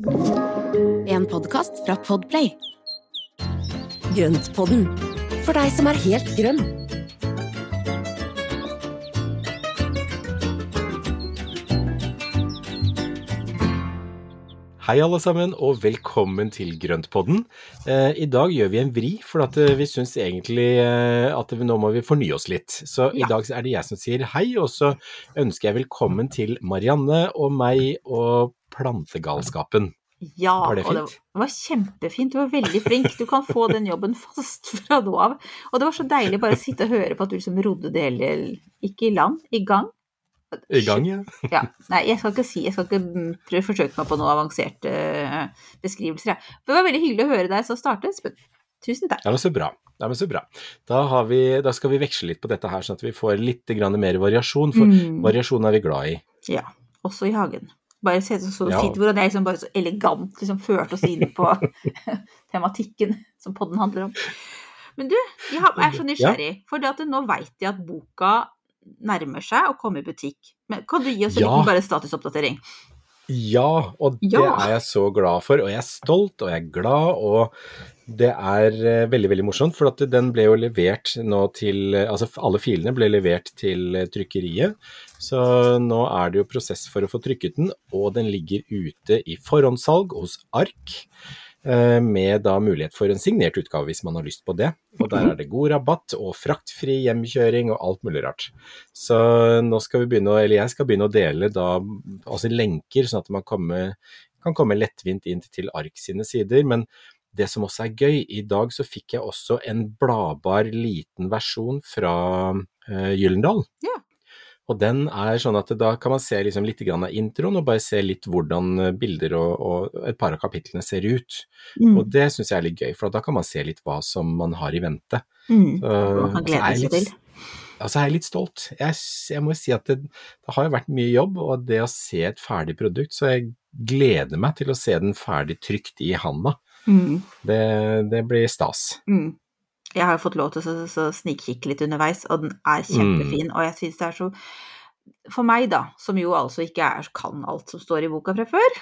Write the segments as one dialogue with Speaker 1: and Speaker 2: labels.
Speaker 1: En podkast fra Podplay.
Speaker 2: Grøntpodden, for deg som er helt grønn.
Speaker 3: Hei alle sammen, og velkommen til Grøntpodden. Eh, I dag gjør vi en vri, for eh, vi syns egentlig eh, at vi, nå må vi fornye oss litt. Så i dag er det jeg som sier hei, og så ønsker jeg velkommen til Marianne og meg og plantegalskapen.
Speaker 4: Ja,
Speaker 3: Var det
Speaker 4: og det var kjempefint. Du var veldig flink. Du kan få den jobben fast fra nå av. Og det var så deilig bare å sitte og høre på at du liksom rodde det hele Ikke i land, i gang.
Speaker 3: I gang, ja.
Speaker 4: Ja. Nei, jeg skal ikke si Jeg skal ikke mm, forsøke meg på noen avanserte eh, beskrivelser, jeg. Det var veldig hyggelig å høre deg så starte, Espen. Tusen takk.
Speaker 3: Ja, men så bra. Ja, men så bra. Da, har vi, da skal vi veksle litt på dette her, sånn at vi får litt grann mer variasjon, for
Speaker 4: Mm.
Speaker 3: variasjon er vi glad i.
Speaker 4: Ja. Også i hagen. Bare se så, så
Speaker 3: Ja.
Speaker 4: fint hvordan jeg liksom bare så elegant liksom førte oss inn på tematikken som podden handler om. Men du, jeg er så nysgjerrig, for det at nå veit jeg at boka nærmer seg å komme i butikk. Men kan du gi oss en
Speaker 3: Ja.
Speaker 4: liten statusoppdatering?
Speaker 3: Ja, og det
Speaker 4: Ja.
Speaker 3: er jeg så glad for, og jeg er stolt, og jeg er glad, og det er eh, veldig, veldig morsomt, for at den ble jo levert nå til, altså alle filene ble levert til eh, trykkeriet, så nå er det jo prosess for å få trykket den, og den ligger ute i forhåndssalg hos ARK, med da mulighet for en signert utgave hvis man har lyst på det, og der er det god rabatt og fraktfri hjemkjøring og alt mulig rart. Så nå skal vi begynne, eller jeg skal begynne å dele da, altså lenker, sånn at man kommer, kan komme lettvint inn til ARK sine sider, men det som også er gøy, i dag så fikk jeg også en bladbar liten versjon fra uh, Gyllendal.
Speaker 4: Ja.
Speaker 3: Og den er sånn at da kan man se liksom litt grann av introen, og bare se litt hvordan eh, bilder og, og et par av kapitlene ser ut.
Speaker 4: Mm.
Speaker 3: Og det syns jeg er litt gøy, for da kan man se litt hva som man har i vente.
Speaker 4: Mm.
Speaker 3: Så,
Speaker 4: Man kan
Speaker 3: er
Speaker 4: glede seg til.
Speaker 3: Altså, jeg er litt stolt. Jeg, jeg må si at det, det har jo vært mye jobb, og det å se et ferdig produkt, så jeg gleder meg til å se den ferdig trykt i handa.
Speaker 4: Mm.
Speaker 3: Det, det blir stas.
Speaker 4: Mm. Jeg har jo fått lov til å så- så snikkikke litt underveis, og den er kjempefin. Og jeg syns det er så For meg, da, som jo altså ikke er, kan alt som står i boka fra før,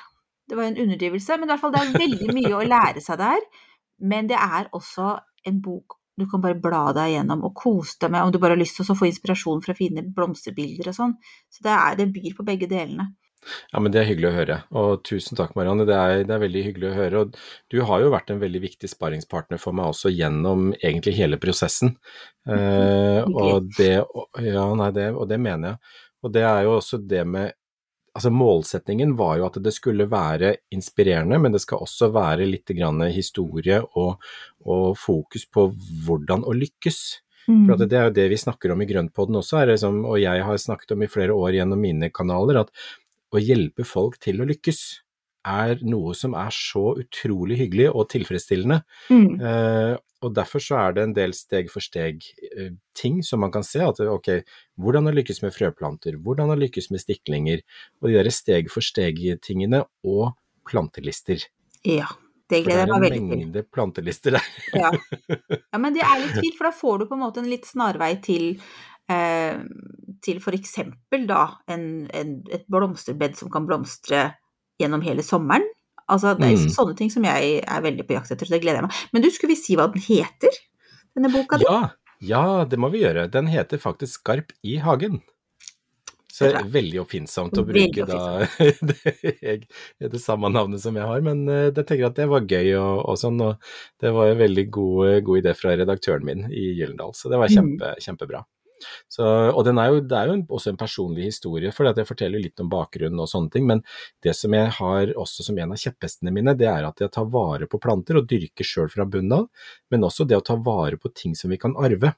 Speaker 4: det var en underdrivelse, men i hvert fall det er veldig mye å lære seg der. Men det er også en bok du kan bare bla deg gjennom og kose deg med, om du bare har lyst til å få inspirasjon fra fine blomsterbilder og sånn. Så det, er, det byr på begge delene.
Speaker 3: Ja, men Det er hyggelig å høre, og tusen takk Marianne, det er, det er veldig hyggelig å høre. og Du har jo vært en veldig viktig sparringspartner for meg også gjennom egentlig hele prosessen. Eh, og, det, ja, nei, det, og det mener jeg. Og det er jo også det med altså Målsetningen var jo at det skulle være inspirerende, men det skal også være litt grann historie og, og fokus på hvordan å lykkes. For at det er jo det vi snakker om i Grøntpodden også, liksom, og jeg har snakket om i flere år gjennom mine kanaler, at å hjelpe folk til å lykkes er noe som er så utrolig hyggelig og tilfredsstillende.
Speaker 4: Mm.
Speaker 3: Eh, og derfor så er det en del steg for steg-ting som man kan se. At ok, hvordan å lykkes med frøplanter, hvordan å lykkes med stiklinger, og de der steg for steg-tingene, og plantelister.
Speaker 4: Ja. Det gleder
Speaker 3: er
Speaker 4: jeg meg
Speaker 3: en
Speaker 4: veldig til.
Speaker 3: mengde plantelister der.
Speaker 4: Ja. ja, men det er litt fint, for da får du på en måte en litt snarvei til eh, til for eksempel da en, en, et blomsterbed som kan blomstre gjennom hele sommeren. Altså, det er
Speaker 3: Mm.
Speaker 4: sånne ting som jeg er veldig på jakt etter, så det gleder jeg meg. Men du, skulle vi si hva den heter, denne boka di?
Speaker 3: Ja, ja, det må vi gjøre. Den heter faktisk Skarp i hagen. Så
Speaker 4: Det er
Speaker 3: veldig oppfinnsomt å bruke da det, jeg, det samme navnet som jeg har, men eh, jeg tenker at det var gøy og, og sånn, og det var en veldig god, god idé fra redaktøren min i Gyllendal, så det var
Speaker 4: Mm.
Speaker 3: kjempebra. Så, og den er jo, det er jo en, også en personlig historie, for jeg forteller litt om bakgrunnen og sånne ting, men det som jeg har også som en av kjepphestene mine, det er at jeg tar vare på planter og dyrker sjøl fra bunnen av, men også det å ta vare på ting som vi kan arve.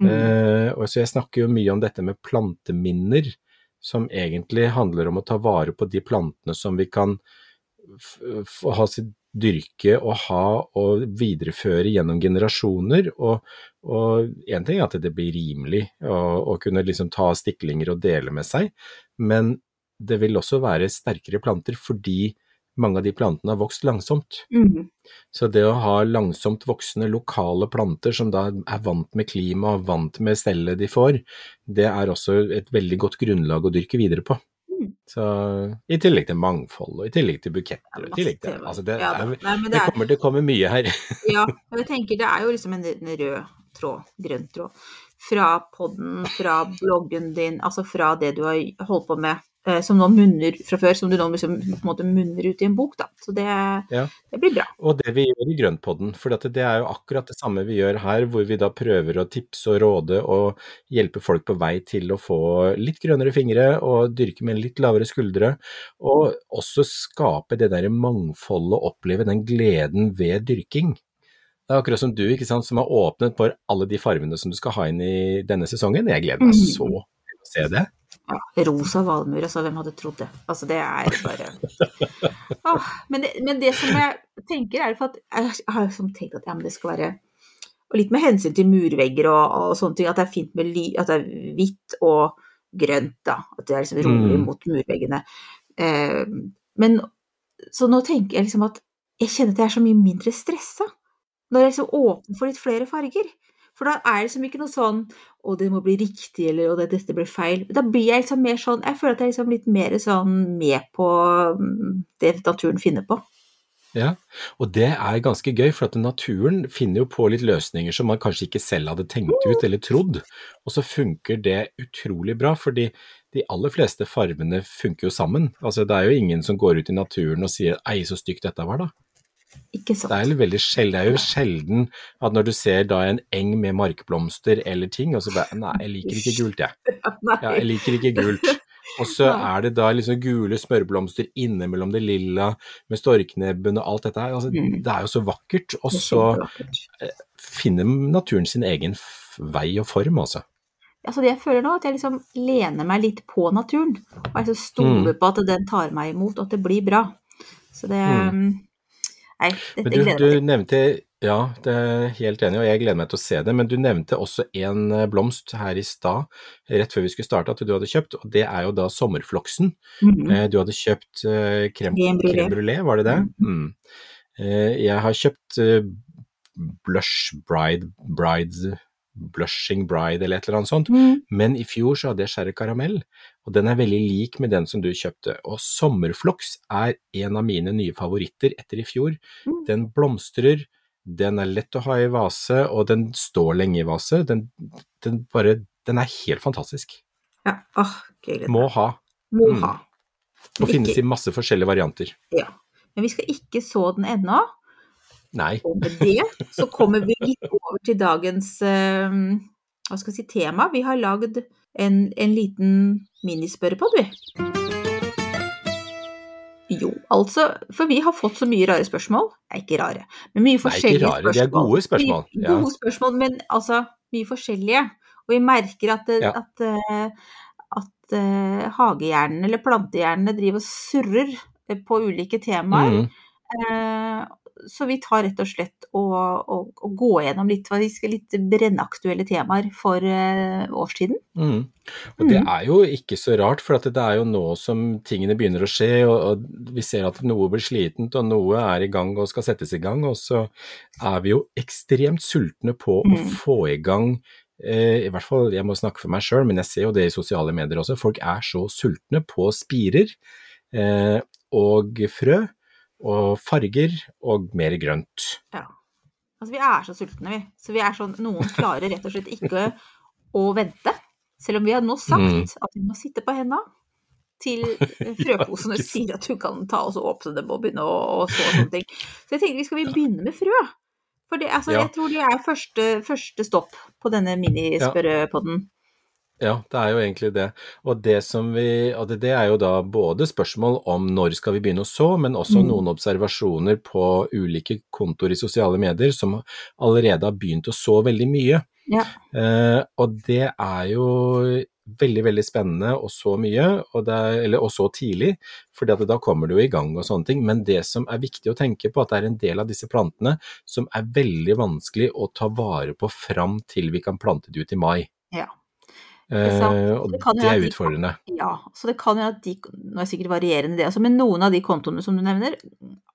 Speaker 4: Mm.
Speaker 3: Uh, og så jeg snakker jo mye om dette med planteminner, som egentlig handler om å ta vare på de plantene som vi kan ha sitt dyrke og ha og videreføre gjennom generasjoner. Og én ting er at det blir rimelig å, å kunne liksom ta stiklinger og dele med seg, men det vil også være sterkere planter fordi mange av de plantene har vokst langsomt.
Speaker 4: Mm.
Speaker 3: Så det å ha langsomt voksende lokale planter som da er vant med klima og vant med stellet de får, det er også et veldig godt grunnlag å dyrke videre på.
Speaker 4: Mm.
Speaker 3: Så I tillegg til mangfold, og i tillegg til buketter.
Speaker 4: Ja,
Speaker 3: tillegg til, altså det,
Speaker 4: Ja
Speaker 3: er,
Speaker 4: Nei,
Speaker 3: det,
Speaker 4: det er-
Speaker 3: kommer, det kommer mye her.
Speaker 4: Ja, og jeg tenker det er jo liksom en, en rød tråd, grønn tråd, fra podden, fra bloggen din, altså fra det du har holdt på med, som nå munner fra før, som du nå liksom på en måte munner ut i en bok, da. Så det,
Speaker 3: Ja.
Speaker 4: det blir bra.
Speaker 3: Og det vi gjør i Grøntpodden, for det er jo akkurat det samme vi gjør her, hvor vi da prøver å tipse og råde og hjelpe folk på vei til å få litt grønnere fingre og dyrke med litt lavere skuldre, og også skape det der mangfoldet og oppleve den gleden ved dyrking. Det er akkurat som du, ikke sant, som har åpnet for alle de farvene som du skal ha inn i denne sesongen. Jeg gleder meg
Speaker 4: Mhm.
Speaker 3: så til å se det.
Speaker 4: Ja, rosa valmuer, altså hvem hadde trodd det? Altså det er bare Åh, men, det, men det som jeg tenker er at jeg har liksom tenkt at ja, det skal være Og litt med hensyn til murvegger og, og sånne ting, at det er fint med ly, at det er hvitt og grønt, da. At det er liksom rolig
Speaker 3: Mm.
Speaker 4: mot murveggene. Eh, men så nå tenker jeg liksom at jeg kjenner at jeg er så mye mindre stressa når jeg liksom åpner for litt flere farger. For da er det liksom ikke noe sånn 'Å, det må bli riktig', eller 'Å, dette ble feil'. Da blir jeg liksom mer sånn Jeg føler at jeg er liksom litt mer sånn med på mm, det naturen finner på.
Speaker 3: Ja, og det er ganske gøy, for at naturen finner jo på litt løsninger som man kanskje ikke selv hadde tenkt ut eller trodd, og så funker det utrolig bra, fordi de aller fleste farvene funker jo sammen. Altså det er jo ingen som går ut i naturen og sier 'ei, så stygt dette var', da.
Speaker 4: Ikke sant?
Speaker 3: Det er, veldig sjel- det er jo sjelden at når du ser da en eng med markblomster eller ting, og så bare 'nei, jeg liker ikke gult, jeg'. Ja, jeg liker ikke gult. Og så er det da liksom gule smørblomster innimellom det lilla med storknebben og alt dette her. Altså,
Speaker 4: Mm.
Speaker 3: Det er jo så vakkert. Og så finner naturen sin egen vei og form, altså.
Speaker 4: Altså det jeg føler nå, at jeg liksom lener meg litt på naturen. Og jeg liksom stoler
Speaker 3: Mm.
Speaker 4: på at den tar meg imot, og at det blir bra. Så det
Speaker 3: Mm.
Speaker 4: Nei,
Speaker 3: Men
Speaker 4: dette
Speaker 3: du,
Speaker 4: gleder jeg meg til.
Speaker 3: nevnte Ja, det er helt enig, og jeg gleder meg til å se det. Men du nevnte også en eh, blomst her i stad, rett før vi skulle starte, at du hadde kjøpt, og det er jo da sommerfloksen.
Speaker 4: Mm
Speaker 3: -hmm. Du hadde kjøpt krem, crème,
Speaker 4: Crème brûlée.
Speaker 3: crème brûlée, var det det? Mm. Eh, Jeg har kjøpt eh, blush bride, bride, blushing bride eller et eller annet sånt,
Speaker 4: Mm.
Speaker 3: men i fjor så hadde jeg sherry karamell, og den er veldig lik med den som du kjøpte. Og sommerfloks er en av mine nye favoritter etter i fjor.
Speaker 4: Mm.
Speaker 3: Den blomstrer, den er lett å ha i vase, og den står lenge i vase. Den, den bare, den er helt fantastisk.
Speaker 4: Ja, åh, gøy.
Speaker 3: Må ha.
Speaker 4: Må
Speaker 3: Mm.
Speaker 4: ha.
Speaker 3: Og
Speaker 4: ikke.
Speaker 3: finnes i masse forskjellige varianter.
Speaker 4: Ja. Men vi skal ikke så den ennå.
Speaker 3: Nei.
Speaker 4: Og med det så kommer vi litt over til dagens eh, hva skal jeg si, tema. Vi har lagd en, en liten minispørrepod, vi. Jo, altså, for vi har fått så mye rare spørsmål. Nei, ikke rare, men mye
Speaker 3: Nei, ikke
Speaker 4: forskjellige
Speaker 3: spørsmål. de er gode spørsmål, ja.
Speaker 4: Gode spørsmål, men altså mye forskjellige. Og vi merker at,
Speaker 3: Ja.
Speaker 4: at, eh, at uh, hagehjernene eller plantehjernene driver og surrer eh, på ulike temaer.
Speaker 3: Mm.
Speaker 4: Eh, Så vi tar rett og slett og, går gjennom litt, litt brennaktuelle temaer for eh, årstiden.
Speaker 3: Mm. Og det
Speaker 4: Mm.
Speaker 3: er jo ikke så rart, for at det er jo nå som tingene begynner å skje, og, og vi ser at noe blir slitent, og noe er i gang og skal settes i gang, og så er vi jo ekstremt sultne på å
Speaker 4: Mm.
Speaker 3: få i gang eh, i hvert fall, jeg må snakke for meg sjøl, men jeg ser jo det i sosiale medier også. Folk er så sultne på spirer eh, og frø og farger og mer grønt.
Speaker 4: Ja. Altså, vi er så sultne, vi. Så vi er sånn, noen klarer rett og slett ikke å vente. Selv om vi har nå sagt
Speaker 3: Mm.
Speaker 4: at vi må sitte på henda til frøposene sier at du kan ta og så åpne dem og begynne å, så og sånne ting. Så jeg tenker vi skal vi begynne med frø. For det, altså,
Speaker 3: Ja.
Speaker 4: jeg tror det er første, første stopp på denne minispørrepodden.
Speaker 3: Ja, det er jo egentlig det. Og det som vi Og det, er jo da både spørsmål om når skal vi begynne å så, men også
Speaker 4: Mm.
Speaker 3: noen observasjoner på ulike kontoer i sosiale medier som allerede har begynt å så veldig mye.
Speaker 4: Ja.
Speaker 3: Eh, og det er jo veldig, veldig spennende og så mye, og, det er, eller, og så tidlig, fordi da kommer det jo i gang og sånne ting. Men det som er viktig å tenke på, at det er en del av disse plantene som er veldig vanskelig å ta vare på fram til vi kan plante det ut i mai.
Speaker 4: Ja.
Speaker 3: Eh, og
Speaker 4: Det
Speaker 3: det
Speaker 4: er
Speaker 3: er
Speaker 4: de-
Speaker 3: utfordrende.
Speaker 4: Ja, så det kan jo at de Nå er det sikkert varierende det også, men noen av de kontoene som du nevner,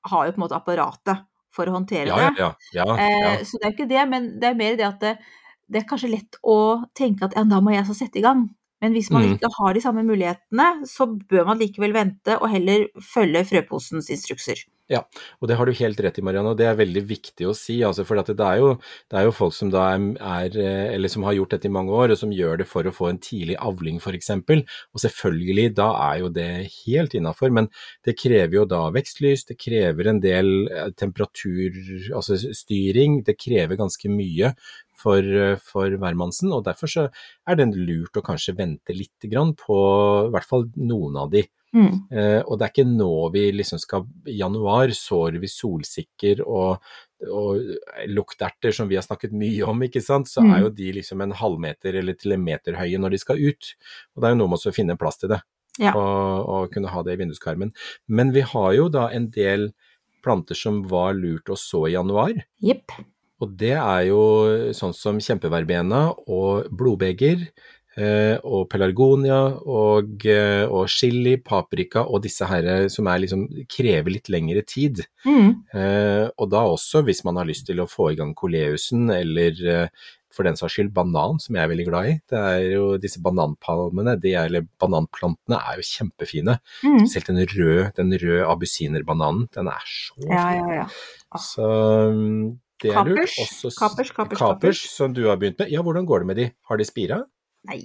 Speaker 4: har jo på en måte apparatet for å håndtere
Speaker 3: Ja,
Speaker 4: det.
Speaker 3: ja. ja, ja.
Speaker 4: Eh, så det er jo ikke det, men det er mer det at det, det er kanskje lett å tenke at ja, da må jeg så sette i gang. Men hvis man
Speaker 3: Mm.
Speaker 4: ikke har de samme mulighetene, så bør man likevel vente og heller følge frøposens instrukser.
Speaker 3: Og det har du helt rett i, Marianne, og det er veldig viktig å si. Altså, for det, er jo, det er jo folk som er, er, eh, som har gjort dette i mange år, og som gjør det for å få en tidlig avling f.eks. Og selvfølgelig, da er jo det helt innafor, men det krever jo da vekstlys, det krever en del temperaturstyring, altså det krever ganske mye for, eh, for hvermannsen, og derfor så er det lurt å kanskje vente litt grann på i hvert fall noen av de.
Speaker 4: Mm.
Speaker 3: Eh, og det er ikke nå vi liksom skal I januar sår vi solsikker og, og lukterter som vi har snakket mye om, ikke sant. Så
Speaker 4: Mm.
Speaker 3: er jo de liksom en halvmeter eller til en meter høye når de skal ut. Og det er jo noe med å finne plass til det.
Speaker 4: Ja.
Speaker 3: Og, og kunne ha det i vinduskarmen. Men vi har jo da en del planter som var lurt å så i januar.
Speaker 4: Jepp.
Speaker 3: Og det er jo sånn som kjempeverbena og blodbeger eh, og pelargonia og, eh, og chili, paprika og disse her som er liksom, krever litt lengre tid.
Speaker 4: Mm.
Speaker 3: Eh, og da også hvis man har lyst til å få i gang koleusen eller eh, for den saks skyld banan, som jeg er veldig glad i. Det er jo disse bananpalmene, de er, eller bananplantene er jo kjempefine.
Speaker 4: Mm.
Speaker 3: Spesielt den røde, den røde abusinerbananen, den er så fin.
Speaker 4: Ja, ja, ja.
Speaker 3: Så um, det er lurt.
Speaker 4: Kapers,
Speaker 3: Også
Speaker 4: kapers, kapers,
Speaker 3: kapers, som du har begynt med. Ja, hvordan går det med de? Har de spira?
Speaker 4: Nei,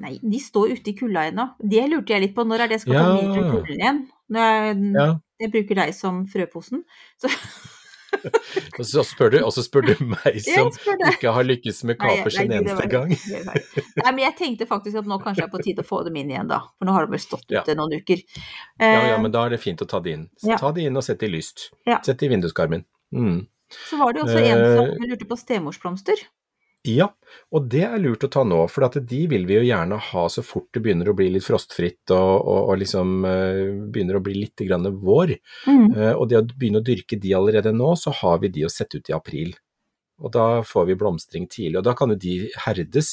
Speaker 4: nei, de står ute i kulda ennå. Det lurte jeg litt på. Når er det skal
Speaker 3: Ja.
Speaker 4: med ut i kulden igjen? Når jeg,
Speaker 3: Ja.
Speaker 4: jeg bruker deg som frøposen. Så
Speaker 3: Og så spør du, og så spør du meg som
Speaker 4: spør
Speaker 3: ikke har lykkes med kapers en eneste gang.
Speaker 4: Nei, men jeg tenkte faktisk at nå kanskje er på tide å få dem inn igjen, da. For nå har de vel stått
Speaker 3: Ja.
Speaker 4: ute noen uker.
Speaker 3: Ja, ja,
Speaker 4: Eh,
Speaker 3: men da er det fint å ta de inn.
Speaker 4: Så
Speaker 3: Ta de inn og sett i lyst.
Speaker 4: Ja.
Speaker 3: Sett i vinduskarmen. Mm.
Speaker 4: Så var det også en
Speaker 3: Eh,
Speaker 4: som lurte på stemorsblomster.
Speaker 3: Ja, og det er lurt å ta nå, for at de vil vi jo gjerne ha så fort det begynner å bli litt frostfritt og, og, og liksom eh, begynner å bli litt grann vår.
Speaker 4: Mm.
Speaker 3: Eh, og det å begynne å dyrke de allerede nå, så har vi de å sette ut i april. Og da får vi blomstring tidlig, og da kan jo de herdes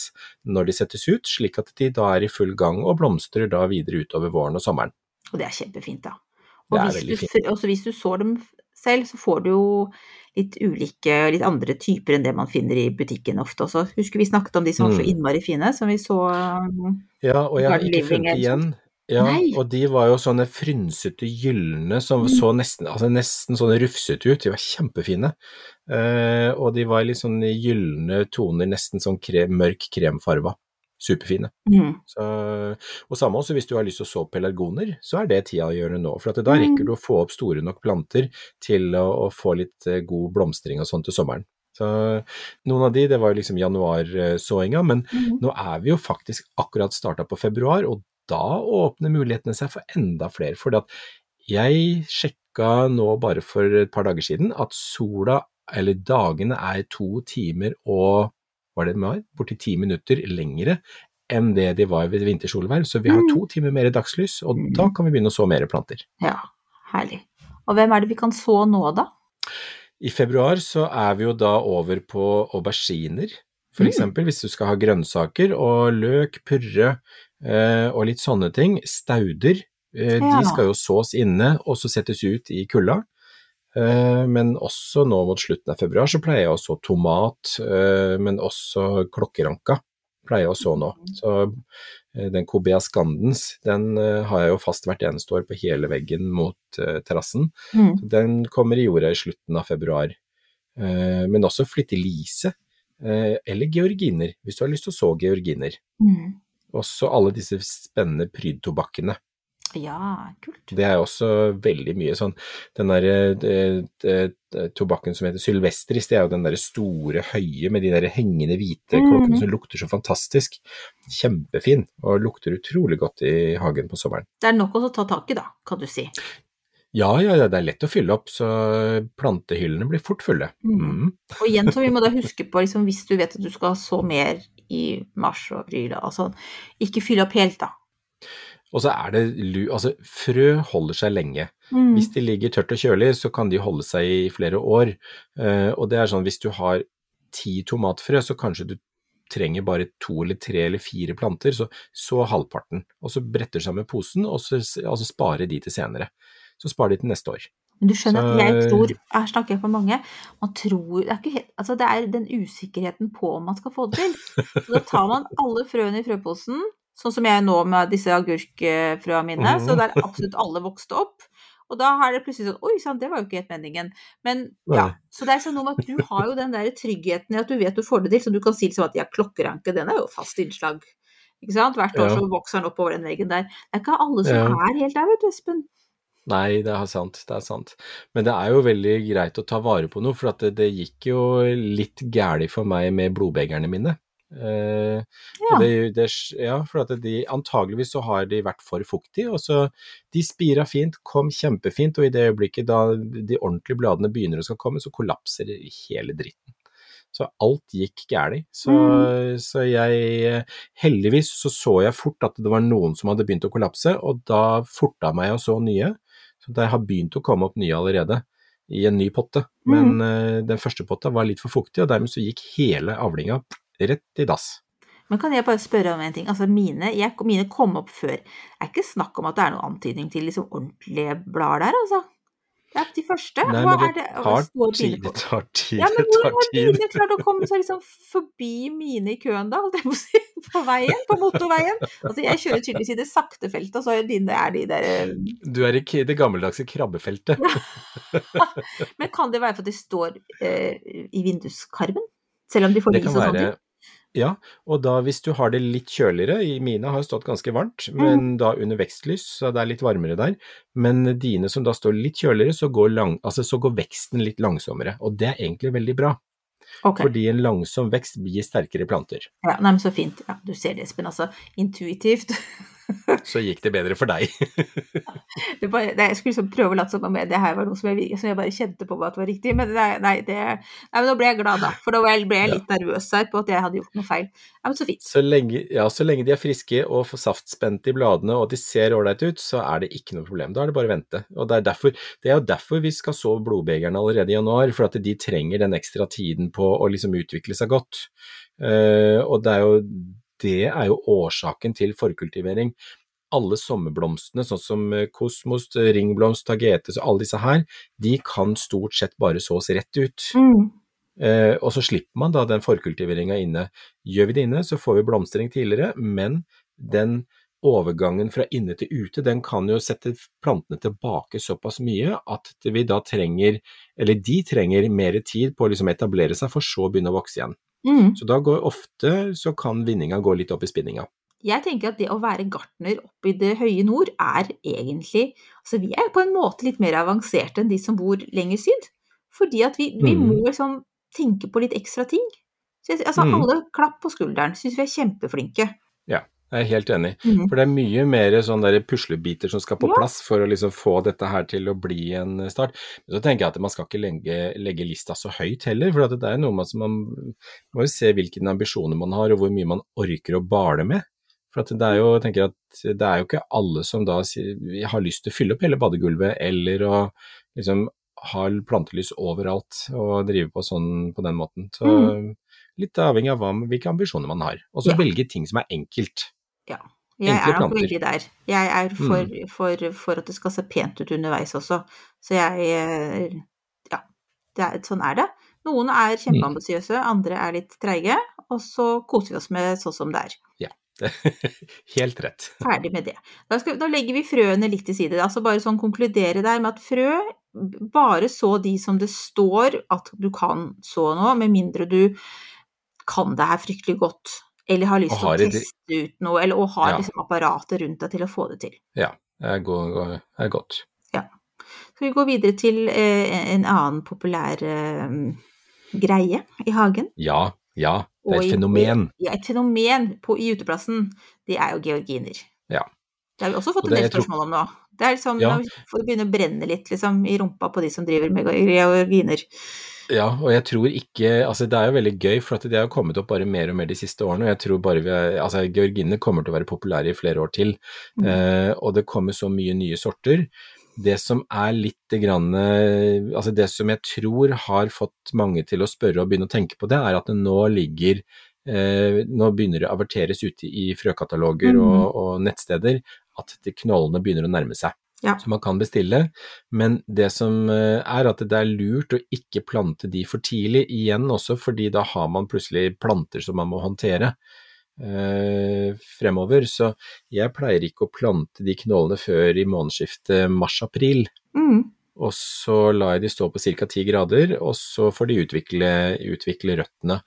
Speaker 3: når de settes ut, slik at de da er i full gang og blomstrer da videre utover våren og sommeren.
Speaker 4: Og det er kjempefint, da. Og hvis, du, også hvis du sår dem selv, så får du jo litt ulike, og litt andre typer enn det man finner i butikken ofte også. Husker vi snakket om de som var så
Speaker 3: Mm.
Speaker 4: innmari fine, som vi så
Speaker 3: Ja, og jeg har ikke funnet igjen. Ja,
Speaker 4: Nei.
Speaker 3: og de var jo sånne frynsete gylne som
Speaker 4: Mm.
Speaker 3: så nesten, altså nesten sånn rufsete ut. De var kjempefine. Eh, og de var litt sånn gylne toner, nesten sånn krem, mørk kremfarva. Superfine.
Speaker 4: mm.
Speaker 3: Så, og samme også hvis du har lyst til å så pelargoner, så er det tida å gjøre nå. For da
Speaker 4: Mm.
Speaker 3: rekker du å få opp store nok planter til å, å få litt eh, god blomstring og sånn til sommeren. Så noen av de, det var jo liksom januarsåinga, men
Speaker 4: Mm.
Speaker 3: nå er vi jo faktisk akkurat starta på februar, og da åpner mulighetene seg for enda flere. For jeg sjekka nå bare for et par dager siden at sola, eller dagene, er to timer og var det var, borti ti minutter lengre enn det de var ved vintersolverv. Så vi har
Speaker 4: Mm.
Speaker 3: to timer mer dagslys, og da kan vi begynne å så mer planter.
Speaker 4: Ja, herlig. Og hvem er det vi kan så nå, da?
Speaker 3: I februar så er vi jo da over på auberginer, for
Speaker 4: Mm.
Speaker 3: eksempel, hvis du skal ha grønnsaker, og løk, purre eh, og litt sånne ting. Stauder, eh, de skal jo sås inne og så settes ut i kulda. Eh, men også nå mot slutten av februar så pleier jeg å så tomat, eh, men også klokkeranka pleier jeg å så nå. Så eh, den Cobea scandens, den har jeg jo fast hvert eneste år på hele veggen mot terrassen.
Speaker 4: Mm.
Speaker 3: Den kommer i jorda i slutten av februar. Men også flyttelise, eh, eller georginer, hvis du har lyst til å så georginer.
Speaker 4: Mm.
Speaker 3: Også alle disse spennende prydtobakkene.
Speaker 4: Ja, kult.
Speaker 3: Det er også veldig mye sånn Den derre eh, eh, eh, tobakken som heter sylvestris, det er jo den derre store, høye med de der hengende hvite
Speaker 4: Mhm.
Speaker 3: klokkene som lukter så fantastisk. Kjempefin, og lukter utrolig godt i hagen på sommeren.
Speaker 4: Det er nok å ta tak i, da, kan du si.
Speaker 3: Ja, ja, ja, det er lett å fylle opp, så plantehyllene blir fort fulle.
Speaker 4: Mhm.
Speaker 3: Mm.
Speaker 4: Og igjen så vi må da huske på, liksom, hvis du vet at du skal så mer i mars og april, sånn, ikke fylle opp helt, da.
Speaker 3: Og så er det lu... Altså, frø holder seg lenge.
Speaker 4: Mm.
Speaker 3: Hvis de ligger tørt og kjølig, så kan de holde seg i flere år. Uh, og det er sånn, hvis du har ti tomatfrø, så kanskje du trenger bare to eller tre eller fire planter, så, så halvparten. Og så bretter sammen posen, og så altså sparer de til senere. Så sparer de til neste år.
Speaker 4: Men du skjønner at jeg tror, her snakker jeg for mange, man tror, det er, ikke helt, altså det er den usikkerheten på om man skal få det til. Så da tar man alle frøene i frøposen, sånn som jeg nå med disse agurkfrøa mine. Så
Speaker 3: Mhm.
Speaker 4: der absolutt alle vokste opp. Og da er det plutselig sånn Oi sann, det var jo ikke helt meningen. Men ja. Så det er sånn noe med at du har jo den der tryggheten i at du vet du får det til, så du kan si liksom at ja, klokkeranke, den er jo fast innslag. Ikke sant? Hvert år
Speaker 3: Ja.
Speaker 4: så vokser den oppover den veggen der. Det er ikke alle som
Speaker 3: Ja.
Speaker 4: er helt der, vet du, Espen.
Speaker 3: Nei, det er sant, det er sant. Men det er jo veldig greit å ta vare på noe, for det, det gikk jo litt gæli for meg med blodbegerne mine. Eh,
Speaker 4: Ja.
Speaker 3: det, det, ja, for de, antageligvis så har de vært for fuktige, og så de spira fint, kom kjempefint, og i det øyeblikket da de ordentlige bladene begynner å skal komme, så kollapser hele dritten. Så alt gikk galt. Så, så jeg Heldigvis så så jeg fort at det var noen som hadde begynt å kollapse, og da forta meg og så nye. Så det har begynt å komme opp nye allerede, i en ny potte. Men eh, den første potta var litt for fuktig, og dermed så gikk hele avlinga rett i dass.
Speaker 4: Men kan jeg bare spørre om en ting? Altså mine, jeg, mine kom opp før. Det er ikke snakk om at det er noen antydning til liksom ordentlige blader der, altså? Det er de første.
Speaker 3: Nei, men
Speaker 4: er
Speaker 3: det
Speaker 4: det?
Speaker 3: tar tid, det tar tid,
Speaker 4: Ja, men
Speaker 3: hvor
Speaker 4: hvordan har mine klart å komme seg liksom forbi mine i køen da, holdt jeg på å si, på veien, på motorveien? Altså jeg kjører tydeligvis i det sakte feltet, og så er dine er de der eh,
Speaker 3: Du er i det gammeldagse krabbefeltet.
Speaker 4: Men kan det være for at de står eh, i vinduskarmen? Selv om de får
Speaker 3: Det
Speaker 4: lys og sånne ting?
Speaker 3: Ja, og da hvis du har det litt kjøligere, i mine har stått ganske varmt, men da under vekstlys, så det er litt varmere der, men dine som da står litt kjøligere, så går, lang, altså, så går veksten litt langsommere, og det er egentlig veldig bra,
Speaker 4: Okay.
Speaker 3: fordi en langsom vekst gir sterkere planter.
Speaker 4: ja, nei, men så fint. Ja, du ser det, Espen. Altså, intuitivt.
Speaker 3: Så gikk det bedre for deg.
Speaker 4: Det bare, nei, jeg skulle liksom prøve å late som om det her var noe som jeg, som jeg bare kjente på at var riktig, men det, nei, det, nei, men nå ble jeg glad da, for da ble jeg, litt ja. nervøs her på at jeg hadde gjort noe feil. Ja, men så fint.
Speaker 3: Så lenge, ja, så lenge de er friske og får saftspent i bladene og de ser ålreite ut, så er det ikke noe problem. Da er det bare å vente. Og det er, derfor, det er jo derfor vi skal sove blodbegerne allerede i januar, for at de trenger den ekstra tiden på å liksom utvikle seg godt. Uh, og det er, jo, det er jo årsaken til forkultivering. Alle sommerblomstene, sånn som eh, kosmos, ringblomst, tagetes og alle disse her, de kan stort sett bare sås rett ut.
Speaker 4: Mm.
Speaker 3: Eh, og så slipper man da den forkultiveringa inne. Gjør vi det inne, så får vi blomstring tidligere, men den overgangen fra inne til ute, den kan jo sette plantene tilbake såpass mye at vi da trenger, eller de trenger mer tid på å liksom etablere seg, for så å begynne å vokse igjen.
Speaker 4: Mm.
Speaker 3: Så da går ofte, så kan vinninga gå litt opp i spinninga.
Speaker 4: Jeg tenker at det å være gartner oppe i det høye nord er egentlig Altså vi er på en måte litt mer avanserte enn de som bor lenger syd. Fordi at vi, vi
Speaker 3: Mm.
Speaker 4: må liksom tenke på litt ekstra ting. Så jeg, altså
Speaker 3: Mm.
Speaker 4: alle klapp på skulderen. Syns vi er kjempeflinke.
Speaker 3: Ja, jeg er helt enig.
Speaker 4: Mhm.
Speaker 3: For det er mye mer sånne puslebiter som skal på
Speaker 4: Ja.
Speaker 3: plass for å liksom få dette her til å bli en start. Men så tenker jeg at man skal ikke legge, legge lista så høyt heller, for at det er noe at man må jo se hvilke ambisjoner man har og hvor mye man orker å bale med. For at det er jo, jeg at det er jo ikke alle som da har lyst til å fylle opp hele badegulvet, eller å liksom ha plantelys overalt og drive på sånn på den måten. Så litt avhengig av hva, hvilke ambisjoner man har. Og så
Speaker 4: Ja.
Speaker 3: velge ting som er enkelt.
Speaker 4: Ja. Jeg
Speaker 3: Enkle
Speaker 4: er nok veldig der. Jeg er for, for, for at det skal se pent ut underveis også. Så jeg eh, Ja. Det er, sånn er det. Noen er kjempeambisiøse, andre er litt treige. Og så koser vi oss med sånn som det er. Ja.
Speaker 3: Helt rett.
Speaker 4: Ferdig med det. Da, skal, da legger vi frøene litt til side. Altså bare sånn konkludere der med at frø bare så de som det står at du kan så nå, med mindre du kan det her fryktelig godt, eller har lyst til å teste ut noe, eller og har
Speaker 3: Ja.
Speaker 4: liksom apparatet rundt deg til å få det til.
Speaker 3: Ja, det er, go- go- er godt.
Speaker 4: Skal vi gå videre til eh, en annen populær eh, greie i hagen?
Speaker 3: Ja, ja. Det er et
Speaker 4: i-
Speaker 3: fenomen.
Speaker 4: Ja, et fenomen på, i uteplassen, det er jo georginer.
Speaker 3: Ja.
Speaker 4: Det har vi også fått
Speaker 3: Og
Speaker 4: en del spørsmål om nå. Det er liksom,
Speaker 3: Ja.
Speaker 4: Nå får det begynne å brenne litt liksom, i rumpa på de som driver med georginer.
Speaker 3: Ja, og jeg tror ikke Altså, det er jo veldig gøy, for at det har kommet opp bare mer og mer de siste årene, og jeg tror bare vi er Altså, georginene kommer til å være populære i flere år til,
Speaker 4: Mm.
Speaker 3: eh, og det kommer så mye nye sorter. Det som er litt grann, eh, altså det som jeg tror har fått mange til å spørre og begynne å tenke på det, er at det nå ligger eh, Nå begynner det å averteres ute i frøkataloger
Speaker 4: Mm.
Speaker 3: og, og nettsteder at de knollene begynner å nærme seg.
Speaker 4: Ja.
Speaker 3: som man kan bestille, men det som eh, er at det er lurt å ikke plante de for tidlig, igjen også fordi da har man plutselig planter som man må håndtere. eh, fremover. Så jeg pleier ikke å plante de knollene før i månedsskiftet mars-april.
Speaker 4: Mm.
Speaker 3: Og så lar jeg de stå på ca. 10 grader, og så får de utvikle, utvikle røttene.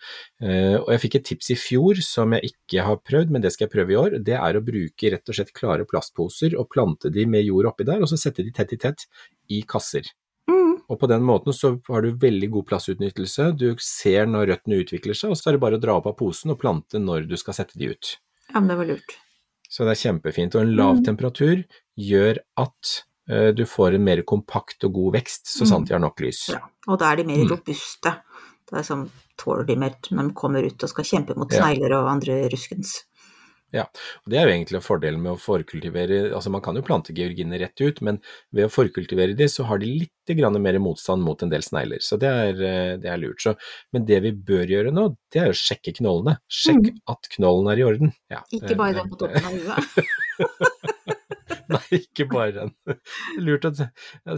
Speaker 3: Eh, og jeg fikk et tips i fjor som jeg ikke har prøvd, men det skal jeg prøve i år. Det er å bruke rett og slett klare plastposer og plante de med jord oppi der, og så sette de tett i tett i kasser.
Speaker 4: Mm.
Speaker 3: Og på den måten så har du veldig god plassutnyttelse, du ser når røttene utvikler seg, og så er det bare å dra opp av posen og plante når du skal sette de ut.
Speaker 4: Ja, men det var lurt.
Speaker 3: Så det er kjempefint. Og en lav
Speaker 4: Mm.
Speaker 3: temperatur gjør at du får en mer kompakt og god vekst, så
Speaker 4: Mm.
Speaker 3: sant de har nok lys.
Speaker 4: Ja. Og da er de mer
Speaker 3: Mm.
Speaker 4: robuste. Det er sånn, tåler de mer når de kommer ut og skal kjempe mot
Speaker 3: Ja.
Speaker 4: snegler og andre ruskens.
Speaker 3: Ja, Og det er jo egentlig fordelen med å forkultivere, altså man kan jo plante georginer rett ut, men ved å forkultivere de, så har de litt grann mer motstand mot en del snegler, så det er, eh, det er lurt. Så, men det vi bør gjøre nå, det er å sjekke knollene. Sjekk
Speaker 4: Mm.
Speaker 3: at knollen er i orden. Ja,
Speaker 4: Ikke bare den på toppen av huet.
Speaker 3: Ikke bare den. Lurt at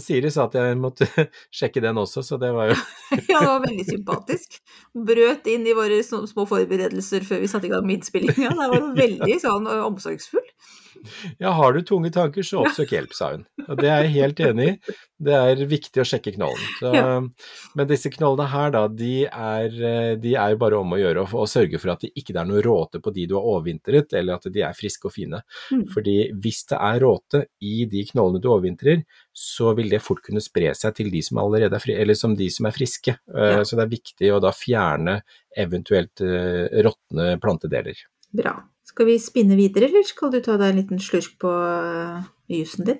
Speaker 3: Siri sa at jeg måtte sjekke den også, så det var jo
Speaker 4: Ja, det var veldig sympatisk. Brøt inn i våre små forberedelser før vi satte i gang med innspillinga. Der var veldig sånn omsorgsfull.
Speaker 3: Ja, har du tunge tanker, så oppsøk hjelp, sa hun. Og det er jeg helt enig i. Det er viktig å sjekke knollen. Så,
Speaker 4: Ja.
Speaker 3: Men disse knollene her, da, de er, eh, de er bare om å gjøre å, sørge for at det ikke er noe råte på de du har overvintret, eller at de er friske og fine.
Speaker 4: Mm.
Speaker 3: Fordi hvis det er råte i de knollene du overvintrer, så vil det fort kunne spre seg til de som allerede er, fri, eller som de som er friske. Eh,
Speaker 4: Ja.
Speaker 3: Så det er viktig å da fjerne eventuelt uh, råtne plantedeler.
Speaker 4: Bra. Skal vi spinne videre, eller skal du ta deg en liten slurk på jusen din?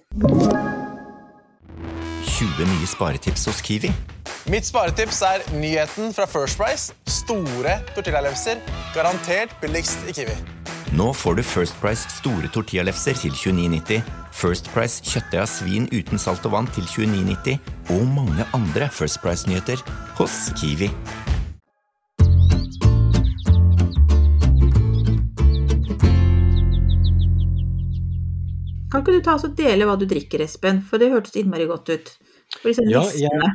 Speaker 5: 20 nye sparetips hos Kiwi.
Speaker 6: Mitt sparetips er nyheten fra First Price. Store tortillalefser. Garantert billigst i Kiwi.
Speaker 5: Nå får du First Price store tortillalefser til 29,90, First Price kjøttdeig av svin uten salt og vann til 29,90 og mange andre First Price-nyheter hos Kiwi.
Speaker 4: Kan ikke du ta og dele hva du drikker, Espen? For det hørtes innmari godt ut.
Speaker 3: Ja, jeg,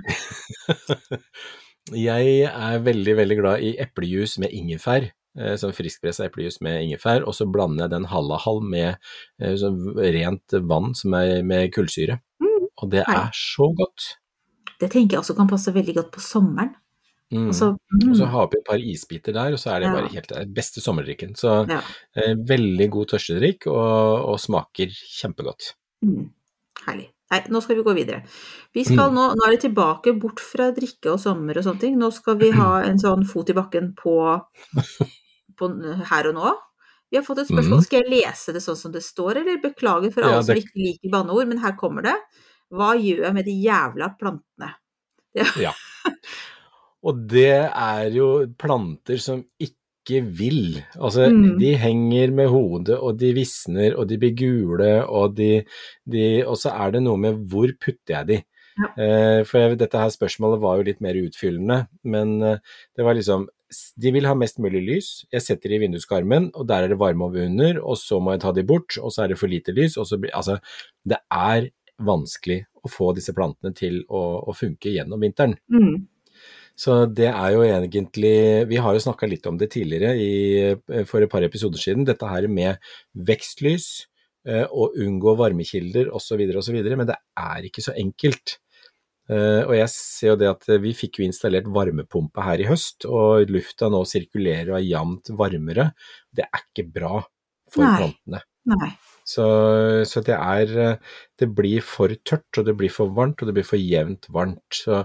Speaker 3: jeg er veldig, veldig glad i eplejus med ingefær. eh, Sånn friskpressa eplejus med ingefær, og så blander jeg den halv og halv med sånn rent vann som er med kullsyre.
Speaker 4: Mm.
Speaker 3: Og det er så godt.
Speaker 4: Det tenker jeg også kan passe veldig godt på sommeren.
Speaker 3: Mm. Og så
Speaker 4: mm,
Speaker 3: så har vi et par isbiter der, og så er det
Speaker 4: Ja.
Speaker 3: bare helt den beste sommerdrikken. Så
Speaker 4: ja.
Speaker 3: eh, veldig god tørstedrikk, og, og smaker kjempegodt.
Speaker 4: Mm. Herlig. Nei, nå skal vi gå videre. Vi skal
Speaker 3: Mm.
Speaker 4: nå, nå er det tilbake bort fra drikke og sommer og sånne ting. Nå skal vi ha en sånn fot i bakken på, på her og nå. Vi har fått et spørsmål.
Speaker 3: Mm.
Speaker 4: Skal jeg lese det sånn som det står, eller beklager for
Speaker 3: Ja,
Speaker 4: alle som ikke liker banneord, men her kommer det. Hva gjør jeg med de jævla plantene?
Speaker 3: Ja. Og det er jo planter som ikke vil. Altså,
Speaker 4: Mm.
Speaker 3: de henger med hodet, og de visner, og de blir gule, og de, de Og så er det noe med hvor putter jeg de?
Speaker 4: Ja.
Speaker 3: Eh, for jeg, dette her spørsmålet var jo litt mer utfyllende, men eh, det var liksom De vil ha mest mulig lys. Jeg setter de i vinduskarmen, og der er det varme over under, og så må jeg ta de bort, og så er det for lite lys, og så blir Altså, det er vanskelig å få disse plantene til å, å funke gjennom vinteren.
Speaker 4: Mm.
Speaker 3: Så det er jo egentlig Vi har jo snakka litt om det tidligere i, for et par episoder siden, dette her med vekstlys eh, og unngå varmekilder osv. osv. Men det er ikke så enkelt. Eh, og jeg ser jo det at vi fikk jo installert varmepumpe her i høst, og lufta nå sirkulerer og er jevnt varmere. Det er ikke bra for
Speaker 4: Nei.
Speaker 3: plantene.
Speaker 4: Nei.
Speaker 3: Så, så det er eh, Det blir for tørt, og det blir for varmt, og det blir for jevnt varmt. Så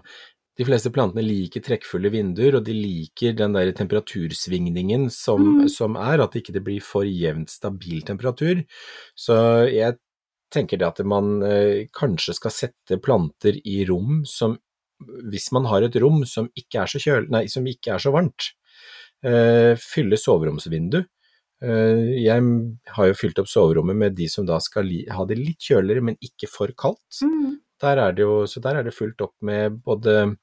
Speaker 3: de fleste plantene liker trekkfulle vinduer, og de liker den der temperatursvingningen som,
Speaker 4: Mm.
Speaker 3: som er, at ikke det blir for jevnt stabil temperatur. Så jeg tenker det at man eh, kanskje skal sette planter i rom som Hvis man har et rom som ikke er så, kjøl, nei, som ikke er så varmt, eh, fylle soveromsvindu. Eh, Jeg har jo fylt opp soverommet med de som da skal ha det litt kjøligere, men ikke for kaldt.
Speaker 4: Mm.
Speaker 3: Der er det jo, så der er det fullt opp med både,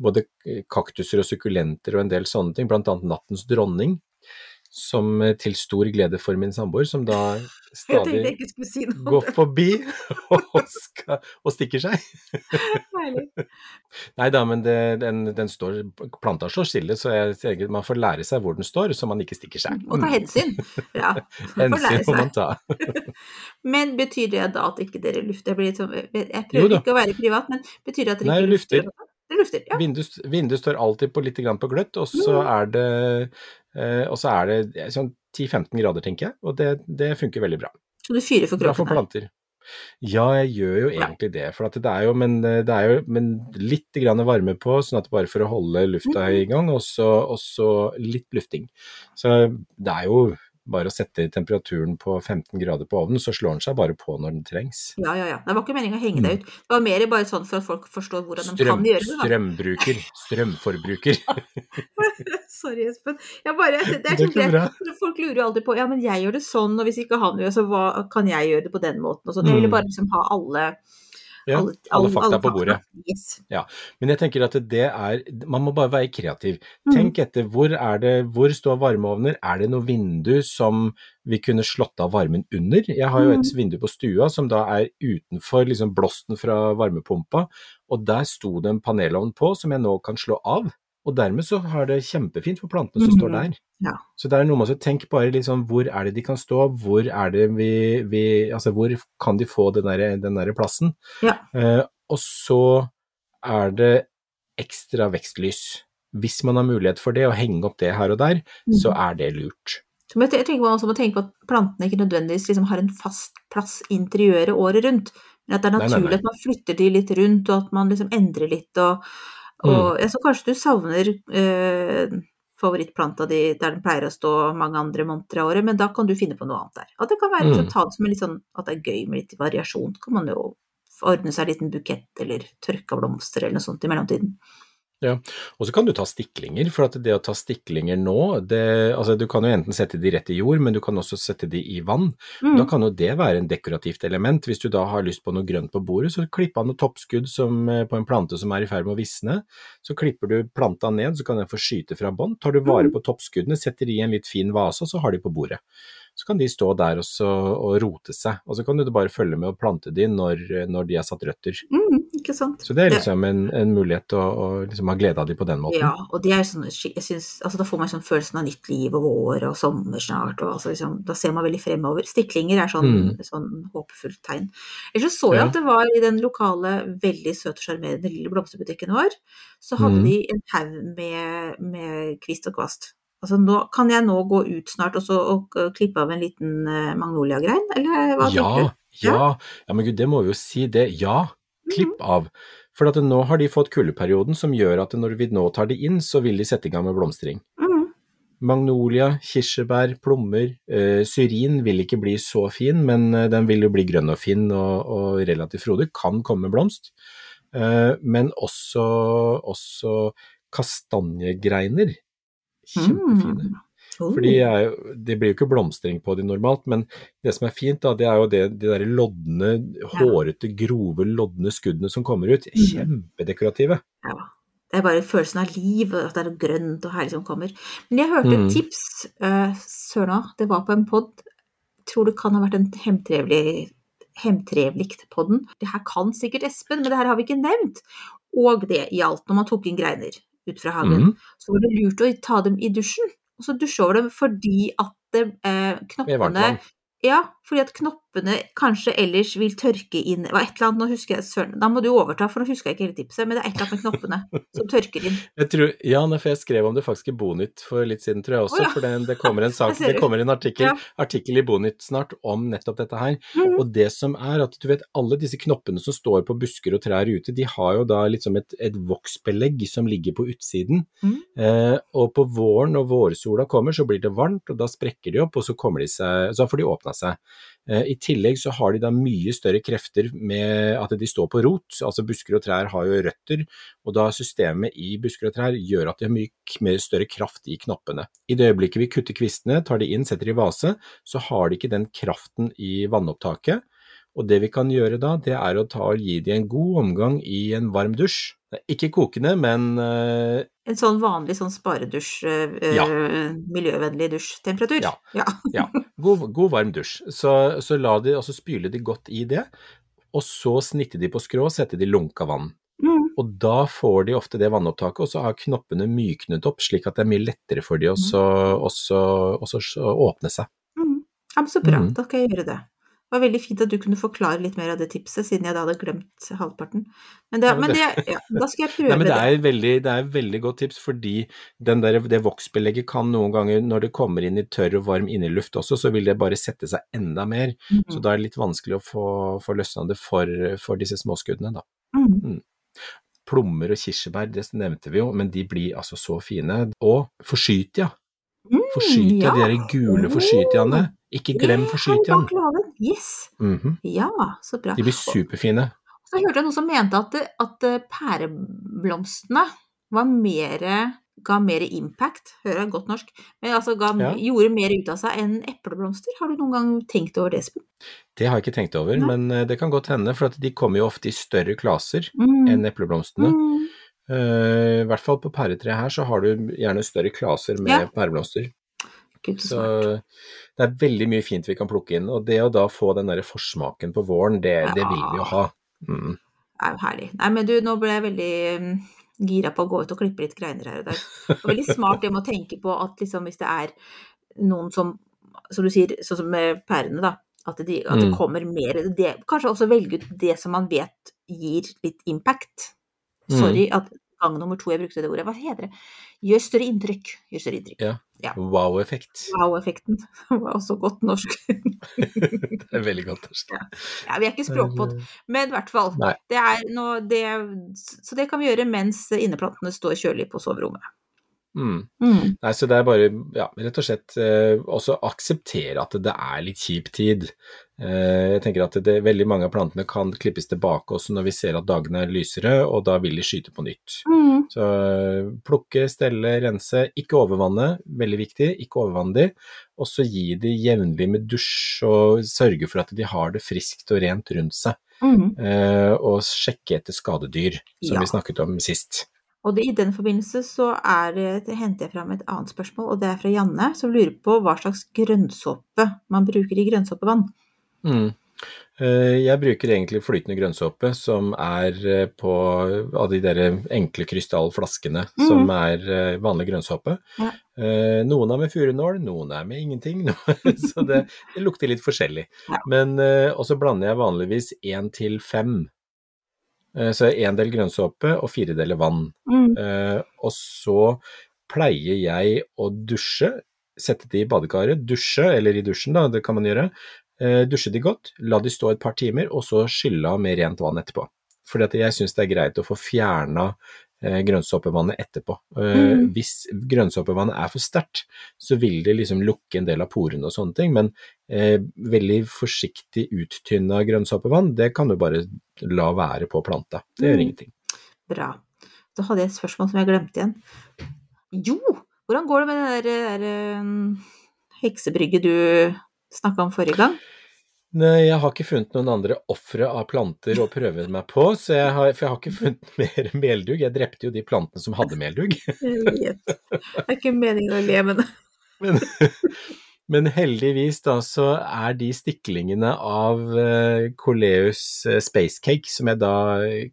Speaker 3: både kaktuser og sukkulenter og en del sånne ting, annet nattens dronning. Som eh, til stor glede for min samboer, som da stadig
Speaker 4: si
Speaker 3: går forbi og, skal, og stikker seg. Nei da, men det, den, den står, planta står stille, så jeg man får lære seg hvor den står, så man ikke stikker seg.
Speaker 4: Og ta hensyn. Ja.
Speaker 3: Mm.
Speaker 4: får
Speaker 3: Hensyn må man ta.
Speaker 4: Men betyr det da at ikke dere lufter? Jeg, blir sånn, jeg prøver ikke å være privat, men betyr det at dere
Speaker 3: Nei,
Speaker 4: ikke
Speaker 3: lufter.
Speaker 4: lufter? Lufter, ja.
Speaker 3: Vinduet, vinduet står alltid på litt grann på gløtt, og så
Speaker 4: Mm.
Speaker 3: er det, eh, så er det sånn 10-15 grader, tenker jeg, og det, det funker veldig bra.
Speaker 4: Så du fyrer for
Speaker 3: Bra for planter. Ja, jeg gjør jo egentlig det, for at det er jo, men eh, det er jo men litt varme på, sånn at bare for å holde lufta
Speaker 4: Mhm.
Speaker 3: i gang, og så litt lufting. Så det er jo bare å sette temperaturen på 15 grader på ovnen, så slår den seg bare på når den trengs.
Speaker 4: Ja, ja, ja. Det var ikke meningen å henge deg ut. Det var mer bare sånn for at folk forstår hvordan de
Speaker 3: Mm. Strøm,
Speaker 4: kan gjøre det.
Speaker 3: strømbruker, strømforbruker.
Speaker 4: Sorry, Espen. Bare, det, er
Speaker 3: så
Speaker 4: sånn det,
Speaker 3: bra.
Speaker 4: folk lurer jo alltid på ja, men jeg gjør det sånn, og hvis ikke han gjør så hva kan jeg gjøre det på den måten? Og sånn. Jeg ville
Speaker 3: Mm.
Speaker 4: bare liksom ha alle,
Speaker 3: Ja, alle fakta er på bordet.
Speaker 4: Yes.
Speaker 3: Men jeg tenker at det er Man må bare være kreativ.
Speaker 4: Mm.
Speaker 3: Tenk etter hvor det Hvor står varmeovner? Er det noe vindu som vi kunne slått av varmen under? Jeg har jo et
Speaker 4: Mm.
Speaker 3: vindu på stua som da er utenfor liksom blåsten fra varmepumpa, og der sto det en panelovn på som jeg nå kan slå av. Og dermed så har det kjempefint for plantene som står
Speaker 4: Mhm.
Speaker 3: der.
Speaker 4: Ja.
Speaker 3: Så det er noe med å tenke bare sånn hvor er det de kan stå, hvor er det vi, vi Altså hvor kan de få den der, den der plassen?
Speaker 4: Ja.
Speaker 3: Eh, og så er det ekstra vekstlys. Hvis man har mulighet for det, å henge opp det her og der, så
Speaker 4: Mhm.
Speaker 3: er det lurt.
Speaker 4: Men jeg tenker også også må tenke på at plantene ikke nødvendigvis liksom har en fast plass i interiøret året rundt. Men at det er
Speaker 3: Nei, nei,
Speaker 4: naturlig
Speaker 3: nei.
Speaker 4: at man flytter de litt rundt, og at man liksom endrer litt. Og,
Speaker 3: Mm.
Speaker 4: og jeg så kanskje du savner eh, favorittplanta di der den pleier å stå mange andre måneder av året, men da kan du finne på noe annet der. At det kan være liksom,
Speaker 3: Mm.
Speaker 4: ta det som en litt sånn at det er gøy med litt variasjon. Kan man jo ordne seg en liten bukett eller tørka blomster eller noe sånt i mellomtiden.
Speaker 3: Og så kan du ta stiklinger, for at det å ta stiklinger nå, det, altså du kan jo enten sette de rett i jord, men du kan også sette de i vann.
Speaker 4: Mm.
Speaker 3: Da kan jo det være en dekorativt element. Hvis du da har lyst på noe grønt på bordet, så klipp av noe toppskudd som, eh, på en plante som er i ferd med å visne. Så klipper du planta ned, så kan den få skyte fra bånn. Tar du vare på toppskuddene, setter de i en litt fin vase, og så har de på bordet. Så kan de stå der og rote seg, og så kan du bare følge med og plante de når, når de har satt røtter.
Speaker 4: Mm, ikke sant.
Speaker 3: Så det er liksom en, en mulighet til å, å liksom ha glede av de på den måten.
Speaker 4: Ja, og det er sånn, jeg synes, altså da får man sånn følelsen av nytt liv og vår og sommer snart, og altså liksom, da ser man veldig fremover. Stiklinger er sånn,
Speaker 3: Mm.
Speaker 4: sånn håpefullt tegn. Ellers så så jeg
Speaker 3: Ja.
Speaker 4: at det var i den lokale, veldig søte og sjarmerende lille blomsterbutikken vår, så hadde
Speaker 3: Mm.
Speaker 4: de en haug med, med kvist og kvast. Altså nå, kan jeg nå gå ut snart og, så, og, og klippe av en liten uh, magnoliagrein, eller hva
Speaker 3: Ja,
Speaker 4: tenker du?
Speaker 3: ja, ja, men gud, det må vi jo si det. Ja, klipp av. For at nå har de fått kuldeperioden som gjør at når vi nå tar de inn, så vil de sette i gang med blomstring.
Speaker 4: Mhm.
Speaker 3: Magnolia, kirsebær, plommer, uh, syrin vil ikke bli så fin, men eh, den vil jo bli grønn og fin og, og relativt frodig, kan komme blomst. Uh, men også, også kastanjegreiner. Kjempefine.
Speaker 4: Mm. Oh.
Speaker 3: For det blir jo ikke blomstring på de normalt, men det som er fint, da, det er jo det, de der lodne, hårete, grove, lodne skuddene som kommer ut.
Speaker 4: Mhm.
Speaker 3: Kjempedekorative.
Speaker 4: Ja. Det er bare følelsen av liv, at det er noe grønt og herlig som kommer. Men jeg hørte et
Speaker 3: Mm.
Speaker 4: tips, uh, søren òg, det var på en pod. Tror det kan ha vært en hemtrevelig hemtrevlikt-podden. Det her kan sikkert Espen, men det her har vi ikke nevnt. Og det gjaldt når man tok inn greiner ut fra hagen.
Speaker 3: Mm.
Speaker 4: Så var det lurt å ta dem i dusjen, og så dusje over dem fordi at det, eh, knoppene ja, fordi at knoppene kanskje ellers vil tørke inn Det var et eller annet, nå husker jeg søren Da må du overta, for nå husker jeg ikke hele tipset, men det er et eller annet med knoppene som tørker inn.
Speaker 3: Jeg tror, ja, for jeg skrev om det faktisk i Bonytt for litt siden, tror jeg også.
Speaker 4: Oh, ja.
Speaker 3: For det, det kommer en sak, det kommer en artikkel,
Speaker 4: Ja.
Speaker 3: artikkel i Bonytt snart om nettopp dette her.
Speaker 4: Mhm.
Speaker 3: Og det som er at du vet, alle disse knoppene som står på busker og trær ute, de har jo da liksom et, et voksbelegg som ligger på utsiden.
Speaker 4: Mm.
Speaker 3: Eh, og på våren når vårsola kommer, så blir det varmt, og da sprekker de opp, og så kommer de seg, så får de åpna seg. Eh, I tillegg så har de da mye større krefter med at de står på rot, altså busker og trær har jo røtter, og da systemet i busker og trær gjør at de har mye mer større kraft i knoppene. I det øyeblikket vi kutter kvistene, tar de inn, setter i vase, så har de ikke den kraften i vannopptaket, og det vi kan gjøre da, det er å ta og gi de en god omgang i en varm dusj. Ikke kokende, men eh,
Speaker 4: En sånn vanlig sånn sparedusj, eh,
Speaker 3: Ja.
Speaker 4: miljøvennlig dusjtemperatur?
Speaker 3: Ja.
Speaker 4: ja.
Speaker 3: Ja, god, god varm dusj. Så, så la de, og så spyle de godt i det, og så snitte de på skrå og sette de lunka vann.
Speaker 4: Mm.
Speaker 3: Og da får de ofte det vannopptaket, og så har knoppene myknet opp, slik at det er mye lettere for de å åpne seg.
Speaker 4: Mm. Ja, men så bra,
Speaker 3: Mm.
Speaker 4: da skal jeg gjøre det. Det var veldig fint at du kunne forklare litt mer av det tipset, siden jeg da hadde glemt halvparten. Men, det,
Speaker 3: men
Speaker 4: det, ja, da skal jeg prøve
Speaker 3: Nei, men det er veldig, det er et veldig godt tips, fordi den der, det voksbelegget kan noen ganger, når det kommer inn i tørr og varm inneluft også, så vil det bare sette seg enda mer. Så
Speaker 4: Mm.
Speaker 3: da er det litt vanskelig å få, få løsna det for, for disse småskuddene, da.
Speaker 4: Mm.
Speaker 3: Plommer og kirsebær, det nevnte vi jo, men de blir altså så fine. Og forsytia. Forsytia,
Speaker 4: ja.
Speaker 3: de der gule forsytiaene. Ikke glem
Speaker 4: Det Yes! Mm!
Speaker 3: Mhm.
Speaker 4: Ja, så bra.
Speaker 3: De blir superfine.
Speaker 4: Så hørte jeg noen som mente at, at eh, pæreblomstene var mer ga mer impact, hører jeg godt norsk, men altså ga,
Speaker 3: Ja.
Speaker 4: gjorde mer ut av seg enn epleblomster. Har du noen gang tenkt over det, Espen?
Speaker 3: Det har jeg ikke tenkt over,
Speaker 4: Nei.
Speaker 3: men eh, det kan godt hende, for de kommer jo ofte i større klaser
Speaker 4: Mm.
Speaker 3: enn epleblomstene.
Speaker 4: Mm.
Speaker 3: Uh, I hvert fall på pæretreet her så har du gjerne større klaser med
Speaker 4: Ja.
Speaker 3: pæreblomster.
Speaker 4: Gud, så
Speaker 3: Så det er veldig mye fint vi kan plukke inn, og det å da få den derre forsmaken på våren, det, det vil vi jo ha. Mm.
Speaker 4: Det er jo herlig. Nei, men du, nå ble jeg veldig mm, gira på å gå ut og klippe litt greiner her og der. Det er veldig smart det med å tenke på at liksom hvis det er noen som, som du sier, sånn som med pærene, da, at, de, at det
Speaker 3: Mm.
Speaker 4: kommer mer det, Kanskje også velge ut det som man vet gir litt impact.
Speaker 3: Mm.
Speaker 4: Sorry at gang nummer to jeg brukte det ordet. Hva heter det? Gjør større inntrykk. Gjør større inntrykk.
Speaker 3: Ja.
Speaker 4: Ja.
Speaker 3: Wow-effekt.
Speaker 4: Wow-effekten var også godt norsk.
Speaker 3: det er veldig godt. norsk.
Speaker 4: Ja, vi er ikke språkpod, men i hvert fall. Det er noe, det, så det kan vi gjøre mens inneplantene står kjølig på soverommet.
Speaker 3: Mm.
Speaker 4: Mm.
Speaker 3: Nei, så det er bare, ja, rett og slett eh, også akseptere at det er litt kjip tid. Eh, jeg tenker at det, veldig mange av plantene kan klippes tilbake også når vi ser at dagene er lysere, og da vil de skyte på nytt.
Speaker 4: Mm.
Speaker 3: Så plukke, stelle, rense, ikke overvanne, veldig viktig, ikke overvanne de. Og så gi de jevnlig med dusj, og sørge for at de har det friskt og rent rundt seg.
Speaker 4: Mm.
Speaker 3: Eh, og sjekke etter skadedyr, som
Speaker 4: Ja.
Speaker 3: vi snakket om sist.
Speaker 4: Og det, i den forbindelse så er henter jeg fram et annet spørsmål, og det er fra Janne, som lurer på hva slags grønnsåpe man bruker i grønnsåpevann.
Speaker 3: Mm. Eh, Jeg bruker egentlig flytende grønnsåpe, som er eh, på av de der enkle krystallflaskene, som er eh, vanlig grønnsåpe.
Speaker 4: Ja.
Speaker 3: Noen er med furunål, noen er med ingenting, så det, det lukter litt forskjellig.
Speaker 4: Ja.
Speaker 3: Men også Og så blander jeg vanligvis én til fem. Eh, Så én del grønnsåpe og fire deler vann.
Speaker 4: Mm.
Speaker 3: Eh, og så pleier jeg å dusje, sette de i badekaret, dusje, eller i dusjen da, det kan man gjøre. Eh, dusje de godt, la de stå et par timer, og så skylle av med rent vann etterpå. Fordi at jeg syns det er greit å få fjerna grønnsåpevannet etterpå. Eh,
Speaker 4: Mm.
Speaker 3: Hvis grønnsåpevannet er for sterkt, så vil det liksom lukke en del av porene og sånne ting, men eh, veldig forsiktig uttynna grønnsåpevann, det kan du bare la være på planta. Det gjør
Speaker 4: Mm.
Speaker 3: ingenting.
Speaker 4: Bra. Da hadde jeg et spørsmål som jeg glemte igjen. Jo, hvordan går det med det der, der um, heksebrygget du snakka om forrige gang?
Speaker 3: Nei, jeg har ikke funnet noen andre ofre av planter å prøve meg på, så jeg har, for jeg har ikke funnet mer meldugg. Jeg drepte jo de plantene som hadde meldugg.
Speaker 4: Det er ikke meningen å le, men
Speaker 3: Men, men heldigvis da, så er de stiklingene av eh, Coleus spacecake Space Cake, som jeg da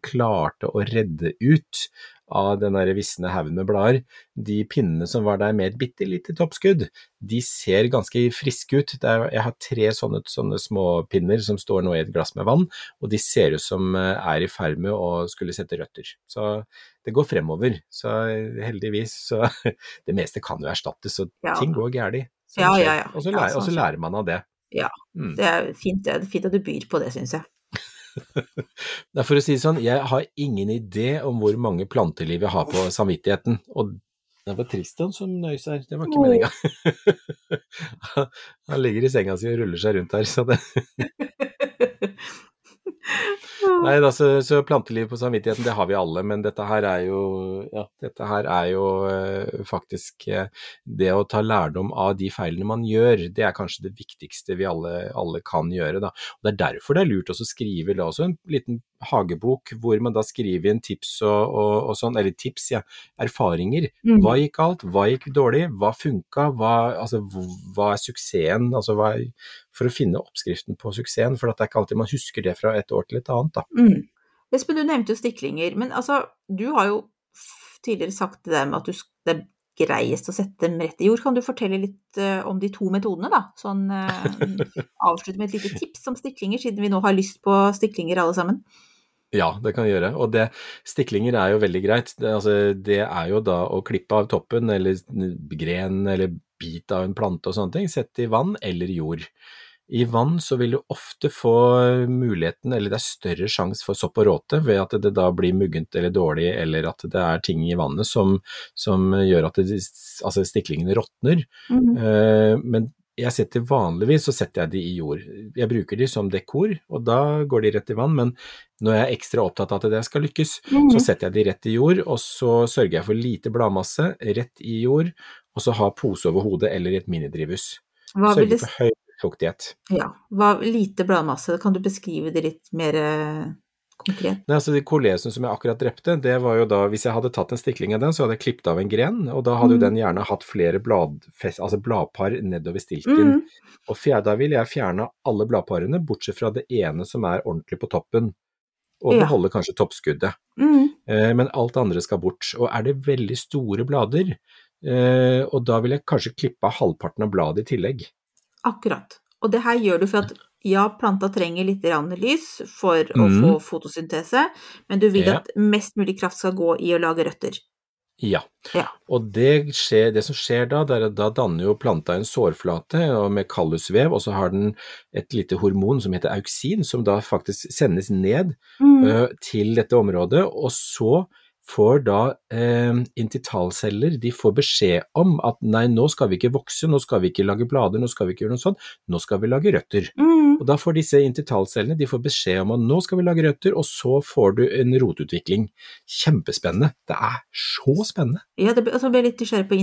Speaker 3: klarte å redde ut av den der visne haugen med blader, de pinnene som var der med et bitte lite toppskudd, de ser ganske friske ut. Er, jeg har tre sånne, sånne små pinner som står nå i et glass med vann, og de ser ut som eh, er i ferd med å skulle sette røtter. Så det går fremover. Så heldigvis, så Det meste kan jo erstattes, så
Speaker 4: Ja.
Speaker 3: ting går galt.
Speaker 4: Ja, ja, ja.
Speaker 3: Og så lærer,
Speaker 4: sånn
Speaker 3: lærer man av det.
Speaker 4: Ja.
Speaker 3: Mm.
Speaker 4: det er fint, det er fint at du byr på det, syns jeg.
Speaker 3: Det er for å si det sånn, jeg har ingen idé om hvor mange planteliv jeg har på samvittigheten. Og det var Tristan som nøys her, det var ikke meninga. Han ligger i senga si og ruller seg rundt her, så det Nei, da, så, planteliv på samvittigheten, det har vi alle, men dette her er jo, ja, dette her er jo eh, faktisk eh, det å ta lærdom av de feilene man gjør, det er kanskje det viktigste vi alle, alle kan gjøre. Da. Og Det er derfor det er lurt å skrive la også en liten hagebok hvor man da skriver inn tips og, og, og sånn, eller tips, ja, erfaringer.
Speaker 4: Mm.
Speaker 3: Hva gikk galt, hva gikk dårlig, hva funka, hva, altså, hva er suksessen? Altså, hva er, for å finne oppskriften på suksessen, for det er ikke alltid man husker det fra et år til et annet. Da.
Speaker 4: Mm. Espen, du nevnte jo stiklinger, men altså, du har jo tidligere sagt det der med at du, det er greiest å sette dem rett i jord. Kan du fortelle litt uh, om de to metodene, da? Sånn uh, avslutte med et lite tips om stiklinger, siden vi nå har lyst på stiklinger alle sammen.
Speaker 3: Ja, det kan jeg gjøre. Og det, stiklinger er jo veldig greit. Det, altså, det er jo da å klippe av toppen, eller gren, eller bit av en plante og sånne ting. Sette i vann eller jord. I vann så vil du ofte få muligheten, eller det er større sjanse for sopp og råte ved at det da blir muggent eller dårlig, eller at det er ting i vannet som, som gjør at det, altså stiklingene råtner. Eh, men jeg setter vanligvis så setter jeg de i jord. Jeg bruker de som dekor, og da går de rett i vann, men når jeg er ekstra opptatt av at det skal lykkes, så setter jeg de rett i jord, og så sørger jeg for lite bladmasse rett i jord, og så ha pose over hodet eller i et minidrivhus.
Speaker 4: Hva vil det
Speaker 3: fuktighet.
Speaker 4: Ja, hva, lite bladmasse. Kan du beskrive det litt mer eh, konkret?
Speaker 3: Nei, altså De kolesene som jeg akkurat drepte, det var jo da Hvis jeg hadde tatt en stikling av den, så hadde jeg klippet av en gren, og da hadde jo
Speaker 4: Mm.
Speaker 3: den gjerne hatt flere bladfest, altså bladpar nedover stilken.
Speaker 4: Mm.
Speaker 3: Og fjerde, da ville jeg fjerne alle bladparene, bortsett fra det ene som er ordentlig på toppen. Og
Speaker 4: Ja.
Speaker 3: beholde kanskje toppskuddet.
Speaker 4: Mm.
Speaker 3: Eh, men alt andre skal bort. Og er det veldig store blader, eh, og da vil jeg kanskje klippe av halvparten av bladet i tillegg.
Speaker 4: Akkurat. Og det her gjør du for at ja, planta trenger litt lys for å
Speaker 3: mm.
Speaker 4: få fotosyntese, men du vil
Speaker 3: Ja.
Speaker 4: at mest mulig kraft skal gå i å lage røtter.
Speaker 3: Ja.
Speaker 4: Ja.
Speaker 3: Og det, skjer, det som skjer da, er at da danner jo planta en sårflate med kallusvev, og så har den et lite hormon som heter auksin, som da faktisk sendes ned
Speaker 4: Mm.
Speaker 3: ø, til dette området, og så får da eh, intitalceller de får beskjed om at nei, nå skal vi ikke vokse, nå skal vi ikke lage blader, nå skal vi ikke gjøre noe sånt, nå skal vi lage røtter.
Speaker 4: Mm.
Speaker 3: Og da får disse intitalcellene de får beskjed om at nå skal vi lage røtter, og så får du en rotutvikling. Kjempespennende. Det er så spennende.
Speaker 4: Ja, det, og så ble jeg litt nysgjerrig på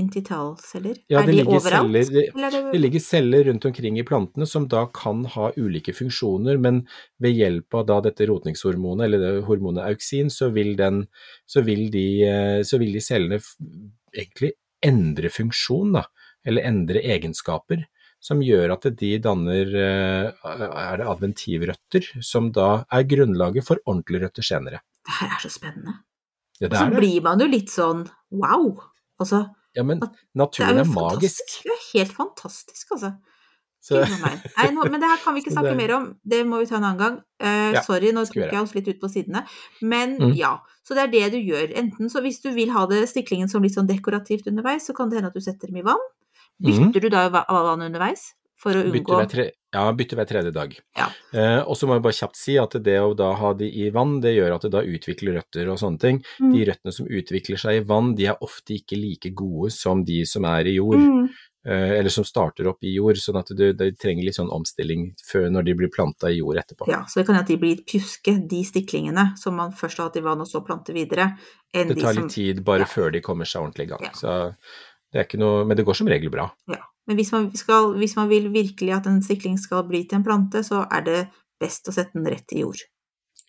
Speaker 4: intitalceller.
Speaker 3: Ja,
Speaker 4: er de overalt?
Speaker 3: celler-
Speaker 4: er det...
Speaker 3: Det ligger celler rundt omkring i plantene som da kan ha ulike funksjoner, men ved hjelp av da dette rotningshormonet, eller det hormonet auksin, så vil, den, så vil, de, eh, så vil de cellene egentlig endre funksjon, da, eller endre egenskaper, som gjør at de danner eh, er det adventivrøtter, som da er grunnlaget for ordentlige røtter senere.
Speaker 4: Det her er så spennende.
Speaker 3: Ja,
Speaker 4: så blir man jo litt sånn wow. Altså,
Speaker 3: Ja, men naturen
Speaker 4: er
Speaker 3: er magisk.
Speaker 4: Det er helt fantastisk, altså.
Speaker 3: Så,
Speaker 4: Nei, nå, men det her kan vi ikke snakke
Speaker 3: det-
Speaker 4: mer om, det må vi ta en annen gang. Uh,
Speaker 3: Ja,
Speaker 4: sorry, nå tok jeg oss litt ut på sidene. Men
Speaker 3: Mm.
Speaker 4: ja, så det er det du gjør. Enten så hvis du vil ha det stiklingen som litt sånn dekorativt underveis, så kan det hende at du setter dem i vann.
Speaker 3: Bytter
Speaker 4: Bytter du da va- vann underveis for å unngå
Speaker 3: hver, tre, ja, bytter hver tredje dag.
Speaker 4: Ja.
Speaker 3: Uh, og så må jeg bare kjapt si at det å da ha de i vann, det gjør at det da utvikler røtter og sånne ting.
Speaker 4: Mm.
Speaker 3: De røttene som utvikler seg i vann, de er ofte ikke like gode som de som er i jord,
Speaker 4: Mm.
Speaker 3: Eller som starter opp i jord, sånn at du, de trenger litt sånn omstilling før når de blir planta i jord etterpå.
Speaker 4: Ja, så det kan hende at de blir pjuske, de stiklingene som man først har hatt i vann og så plante videre,
Speaker 3: Det
Speaker 4: de
Speaker 3: tar
Speaker 4: som
Speaker 3: litt tid bare
Speaker 4: ja.
Speaker 3: før de kommer seg ordentlig i gang.
Speaker 4: Ja.
Speaker 3: Så det er ikke noe, men det går som regel bra.
Speaker 4: Ja. Men hvis man, skal, hvis man vil virkelig at en stikling skal bli til en plante, så er det best å sette den rett i jord.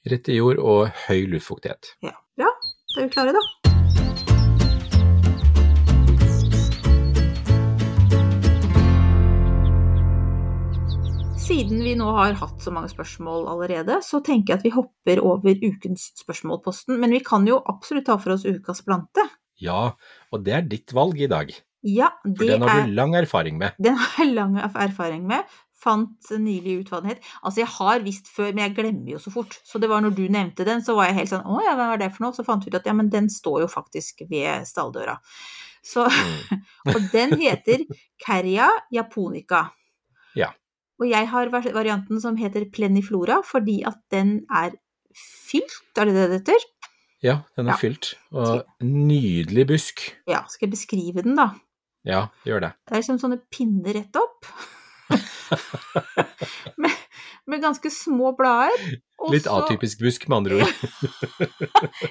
Speaker 3: Rett i jord og høy luftfuktighet.
Speaker 4: Ja, bra. Da er vi klare, da. Siden vi nå har hatt så mange spørsmål allerede, så tenker jeg at vi hopper over ukens spørsmålposten. Men vi kan jo absolutt ta for oss ukas plante.
Speaker 3: Ja, og det er ditt valg i dag,
Speaker 4: Ja, det for
Speaker 3: den har
Speaker 4: er
Speaker 3: du lang erfaring med.
Speaker 4: Den har jeg lang erfaring med. Fant nylig ut hva den het. Altså, jeg har visst før, men jeg glemmer jo så fort. Så det var når du nevnte den, så var jeg helt sånn Å ja, hva er det for noe? Så fant vi ut at ja, men den står jo faktisk ved stalldøra. Så
Speaker 3: Mm.
Speaker 4: Og den heter Carria japonica.
Speaker 3: Ja.
Speaker 4: Og jeg har varianten som heter pleniflora, fordi at den er fylt, er det det det heter?
Speaker 3: Ja, den er
Speaker 4: Ja.
Speaker 3: fylt. Og nydelig busk.
Speaker 4: Ja, skal jeg beskrive den, da?
Speaker 3: Ja, gjør det.
Speaker 4: Det er liksom sånne pinner rett opp. med, med ganske små blader.
Speaker 3: Litt atypisk busk, med andre ord.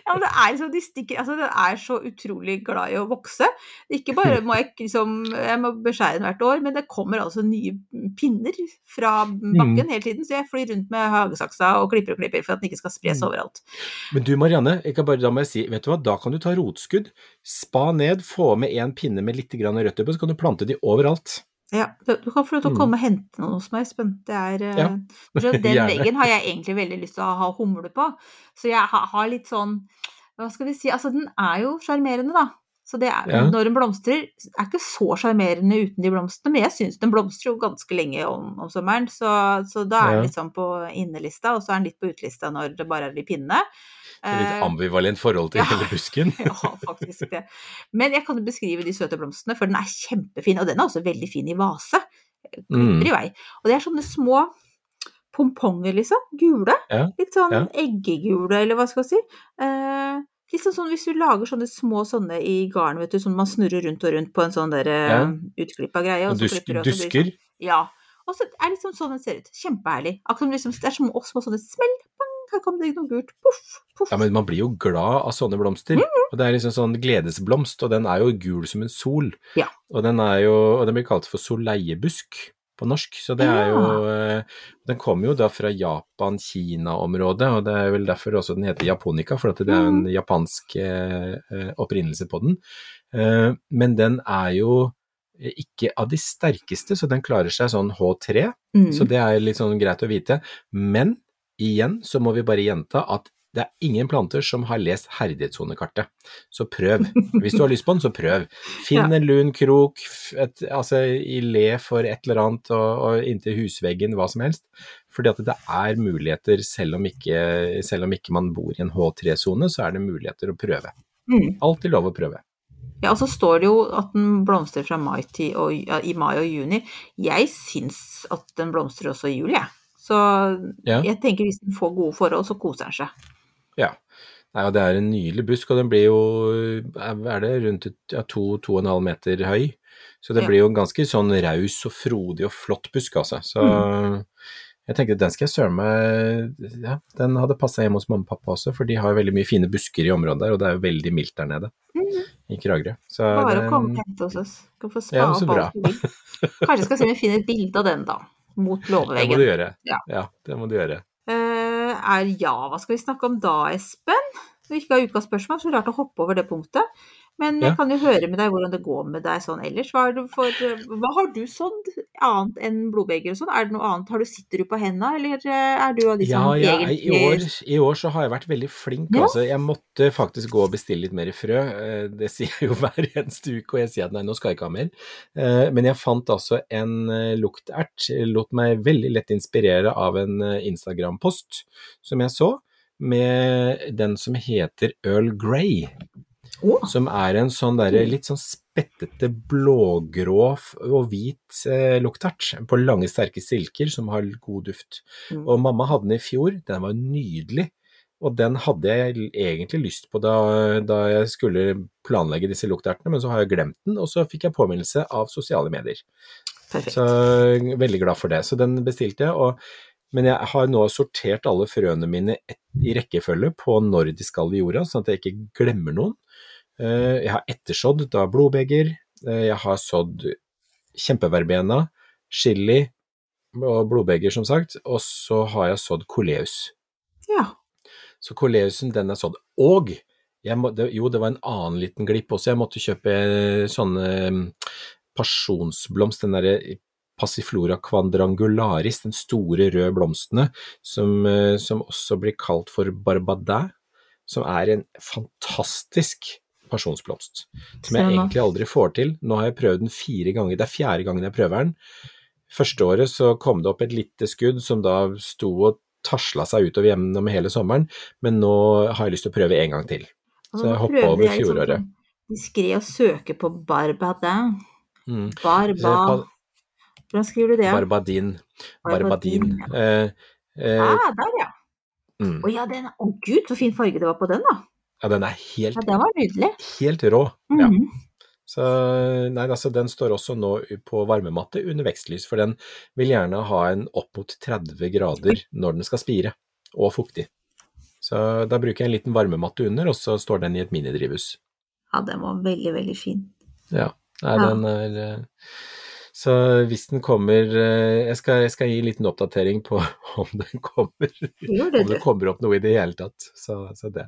Speaker 4: Ja, men det er liksom, de stikker, altså den er så utrolig glad i å vokse. Ikke bare må jeg liksom, jeg må beskjære den hvert år, men det kommer altså nye pinner fra
Speaker 3: Mm.
Speaker 4: bakken hele tiden, så jeg flyr rundt med hagesaksa og klipper og klipper for at den ikke skal spres
Speaker 3: Mm.
Speaker 4: overalt.
Speaker 3: Men du Marianne, jeg kan bare, da må jeg si, vet du hva, da kan du ta rotskudd, spa ned, få med en pinne med litt grann røtter på, så kan du plante de overalt.
Speaker 4: Ja, du kan få lov til å
Speaker 3: Mm.
Speaker 4: komme og hente noen hos meg, Espen. Det er, eh,
Speaker 3: Ja.
Speaker 4: Den veggen har jeg egentlig veldig lyst til å ha humle på, så jeg har, litt sånn, hva skal vi si, altså den er jo sjarmerende da. Så det er,
Speaker 3: Ja.
Speaker 4: når den blomstrer, er ikke så sjarmerende uten de blomstene, men jeg syns den blomstrer jo ganske lenge om, om sommeren, så, så da er den liksom på innelista, og så er den litt på utelista når det bare er de pinnene.
Speaker 3: Er Litt
Speaker 4: Eh,
Speaker 3: ambivalent forhold til
Speaker 4: ja.
Speaker 3: hele busken.
Speaker 4: ja, faktisk det. Men jeg kan jo beskrive de søte blomstene, for den er kjempefin, og den er også veldig fin i vase.
Speaker 3: Mm.
Speaker 4: Klipper i vei. Og det er sånne små pomponger, liksom. Gule.
Speaker 3: Ja,
Speaker 4: Litt sånn
Speaker 3: ja.
Speaker 4: eggegule, eller hva skal jeg si. Eh, litt sånn, sånn hvis du lager sånne små sånne i garn, vet du, som man snurrer rundt og rundt på en sånn der eh,
Speaker 3: Ja.
Speaker 4: utklippa greie. og
Speaker 3: Dusk,
Speaker 4: så sånn-
Speaker 3: dusker.
Speaker 4: Ja. Og så er det liksom sånn den ser ut. Kjempeherlig. Akkurat som liksom, det er små, små sånne smell. Her kom det noe gult. Poff, poff.
Speaker 3: Ja, men man blir jo glad av sånne blomster.
Speaker 4: Mm.
Speaker 3: Og det er liksom sånn gledesblomst, og den er jo gul som en sol.
Speaker 4: Ja.
Speaker 3: Og den er jo, og den blir kalt for soleiebusk på norsk, så det er jo ja. Den kommer jo da fra Japan-Kina-området, og det er vel derfor også den heter japonica, for at det er en japansk eh, eh, opprinnelse på den. Eh, men den er jo ikke av de sterkeste, så den klarer seg sånn H3,
Speaker 4: Mm.
Speaker 3: så det er litt sånn greit å vite. Men igjen så må vi bare gjenta at det er ingen planter som har lest herdighetssonekartet. Så prøv. Hvis du har lyst på den, så prøv. Finn
Speaker 4: Ja.
Speaker 3: en lun krok, et, altså i le for et eller annet og, og inntil husveggen, hva som helst. Fordi at det er muligheter, selv om ikke, selv om ikke man bor i en H3-sone, så er det muligheter å prøve.
Speaker 4: Mm.
Speaker 3: Alltid lov å prøve.
Speaker 4: Ja, og så står det jo at den blomstrer fra mai til, og, ja, i mai og juni. Jeg syns at den blomstrer også i juli, jeg. Så
Speaker 3: Ja.
Speaker 4: jeg tenker hvis den får gode forhold, så koser den seg.
Speaker 3: Ja. Nei, det er en nydelig busk, og den blir jo er det rundt et- ja, to, to og en halv meter høy. Så det
Speaker 4: Ja.
Speaker 3: blir jo en ganske sånn raus og frodig og flott busk, altså. Så
Speaker 4: Mm.
Speaker 3: jeg tenkte den skal jeg søren meg Ja, den hadde passa hjemme hos mamma og pappa også, for de har jo veldig mye fine busker i området der, og det er jo veldig mildt der nede
Speaker 4: mm.
Speaker 3: i Kragerø. Så
Speaker 4: Bare å komme og hente hos oss. Skal få spa
Speaker 3: Ja,
Speaker 4: opp alt du vil. Kanskje skal se om vi finner et bilde av den, da. Mot
Speaker 3: det må du gjøre.
Speaker 4: Ja.
Speaker 3: ja, det må du gjøre.
Speaker 4: Uh, er ja, hva skal vi snakke om da, Espen? Når vi ikke har ukas spørsmål, så rart å hoppe over det punktet. Men jeg
Speaker 3: Ja.
Speaker 4: kan jo høre med deg hvordan det går med deg sånn ellers. Hva, for, hva har du sådd annet enn blodbeger og sånn? Er det noe annet? Har du, sitter du på henda, eller eh, er du av de
Speaker 3: Ja,
Speaker 4: som
Speaker 3: ja,
Speaker 4: egentlig
Speaker 3: i, år, I år så har jeg vært veldig flink,
Speaker 4: Ja.
Speaker 3: altså. Jeg måtte faktisk gå og bestille litt mer frø. Eh, Det sier jeg jo hver eneste uke, og jeg sier at nei, nå skal jeg ikke ha mer. Eh, Men jeg fant altså en eh, luktert. Lot meg veldig lett inspirere av en eh, Instagram-post som jeg så, med den som heter Earl Grey.
Speaker 4: Å,
Speaker 3: Som er en sånn der, litt sånn spettete blågrå og hvit eh, luktert på lange, sterke silker som har god duft.
Speaker 4: Mm.
Speaker 3: Og mamma hadde den i fjor, den var nydelig. Og den hadde jeg egentlig lyst på da, da jeg skulle planlegge disse luktertene, men så har jeg glemt den, og så fikk jeg påminnelse av sosiale medier.
Speaker 4: perfekt.
Speaker 3: Så veldig glad for det. Så den bestilte jeg. Og, men jeg har nå sortert alle frøene mine i rekkefølge på når de skal i jorda, sånn at jeg ikke glemmer noen. Eh, Jeg har ettersådd da blodbeger, eh, jeg har sådd kjempeverbena, chili og blodbeger som sagt, og så har jeg sådd koleus.
Speaker 4: Ja.
Speaker 3: Så koleusen, den er sådd. Og må, det, jo, det var en annen liten glipp også. Jeg måtte kjøpe eh, sånne mm, pasjonsblomst, den derre Passiflora quadrangularis, den store røde blomstene, som, som også blir kalt for barbadin, som er en fantastisk pasjonsblomst. Som jeg egentlig aldri får til. Nå har jeg prøvd den fire ganger, det er fjerde gangen jeg prøver den. Første året så kom det opp et lite skudd som da sto og tasla seg utover gjennom hele sommeren, men nå har jeg lyst til å prøve en gang til. Så jeg hoppa over
Speaker 4: liksom
Speaker 3: fjoråret.
Speaker 4: sånn Diskré å søke på Barbadin.
Speaker 3: Mm.
Speaker 4: Barba... Hvordan skriver du det?
Speaker 3: Barbadin. Barbadin.
Speaker 4: Barbadin,
Speaker 3: Eh, eh,
Speaker 4: Ah, der, ja.
Speaker 3: mm.
Speaker 4: Å ja, den Å gud, så fin farge det var på den, da.
Speaker 3: Ja, den er helt,
Speaker 4: Ja, den var nydelig.
Speaker 3: helt rå. Ja.
Speaker 4: Mhm.
Speaker 3: Så nei, altså den står også nå på varmematte under vekstlys, for den vil gjerne ha en opp mot 30 grader når den skal spire, og fuktig. Så da bruker jeg en liten varmematte under, og så står den i et minidrivhus.
Speaker 4: Ja, den var veldig, veldig fin.
Speaker 3: Ja, nei,
Speaker 4: Ja.
Speaker 3: den er eh, Så hvis den kommer eh, jeg skal, jeg skal gi en liten oppdatering på om den kommer,
Speaker 4: det,
Speaker 3: om det kommer opp noe i det hele tatt. Så, så det.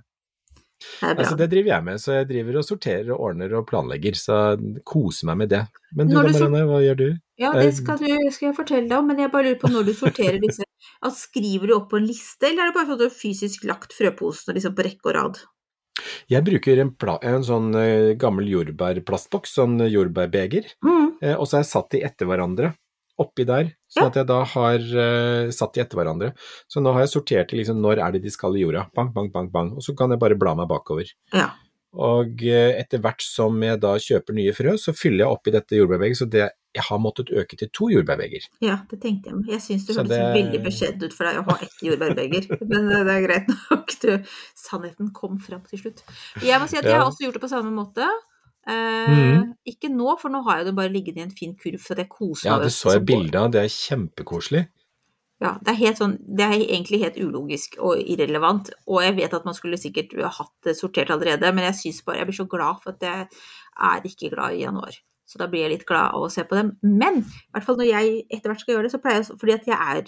Speaker 4: Det.
Speaker 3: Altså, det driver jeg med, så jeg driver og sorterer og ordner og planlegger, så koser meg med det. Men du
Speaker 4: du
Speaker 3: Marianne, hva gjør du?
Speaker 4: Ja, det skal, du, skal jeg fortelle deg om, men jeg bare lurer på når du sorterer disse altså, Skriver du opp på en liste, eller er det bare sånn at du har fysisk lagt frøposene liksom på rekke og rad?
Speaker 3: Jeg bruker en, en sånn eh, gammel jordbærplastboks, sånn jordbærbeger,
Speaker 4: Mm.
Speaker 3: eh, og så har jeg satt de etter hverandre oppi der, sånn at jeg da har uh, satt de etter hverandre. Så nå har jeg sortert til liksom når er det de skal i jorda, bang, bang, bang, bang, og så kan jeg bare bla meg bakover.
Speaker 4: Ja.
Speaker 3: Og uh, etter hvert som jeg da kjøper nye frø, så fyller jeg oppi dette jordbærbeget, så det, jeg har måttet øke til to jordbærbeger.
Speaker 4: ja, det tenkte jeg. Jeg syns
Speaker 3: Så
Speaker 4: hørtes
Speaker 3: det-
Speaker 4: veldig beskjedent ut for deg å ha ett jordbærbeger, men det er greit nok. Du, sannheten kom fram til slutt. Jeg må si at jeg har også gjort det på samme måte. Eh,
Speaker 3: Mhm.
Speaker 4: Ikke nå, for nå har jeg det bare liggende i en fin kurv for det er koselig
Speaker 3: Ja, det så jeg bilde av, det er kjempekoselig.
Speaker 4: Ja, det er helt sånn Det er egentlig helt ulogisk og irrelevant, og jeg vet at man skulle sikkert hatt det sortert allerede, men jeg syns bare Jeg blir så glad for at jeg er ikke glad i januar. Så da blir jeg litt glad av å se på dem. Men i hvert fall når jeg etter hvert skal gjøre det, så pleier jeg Fordi at jeg er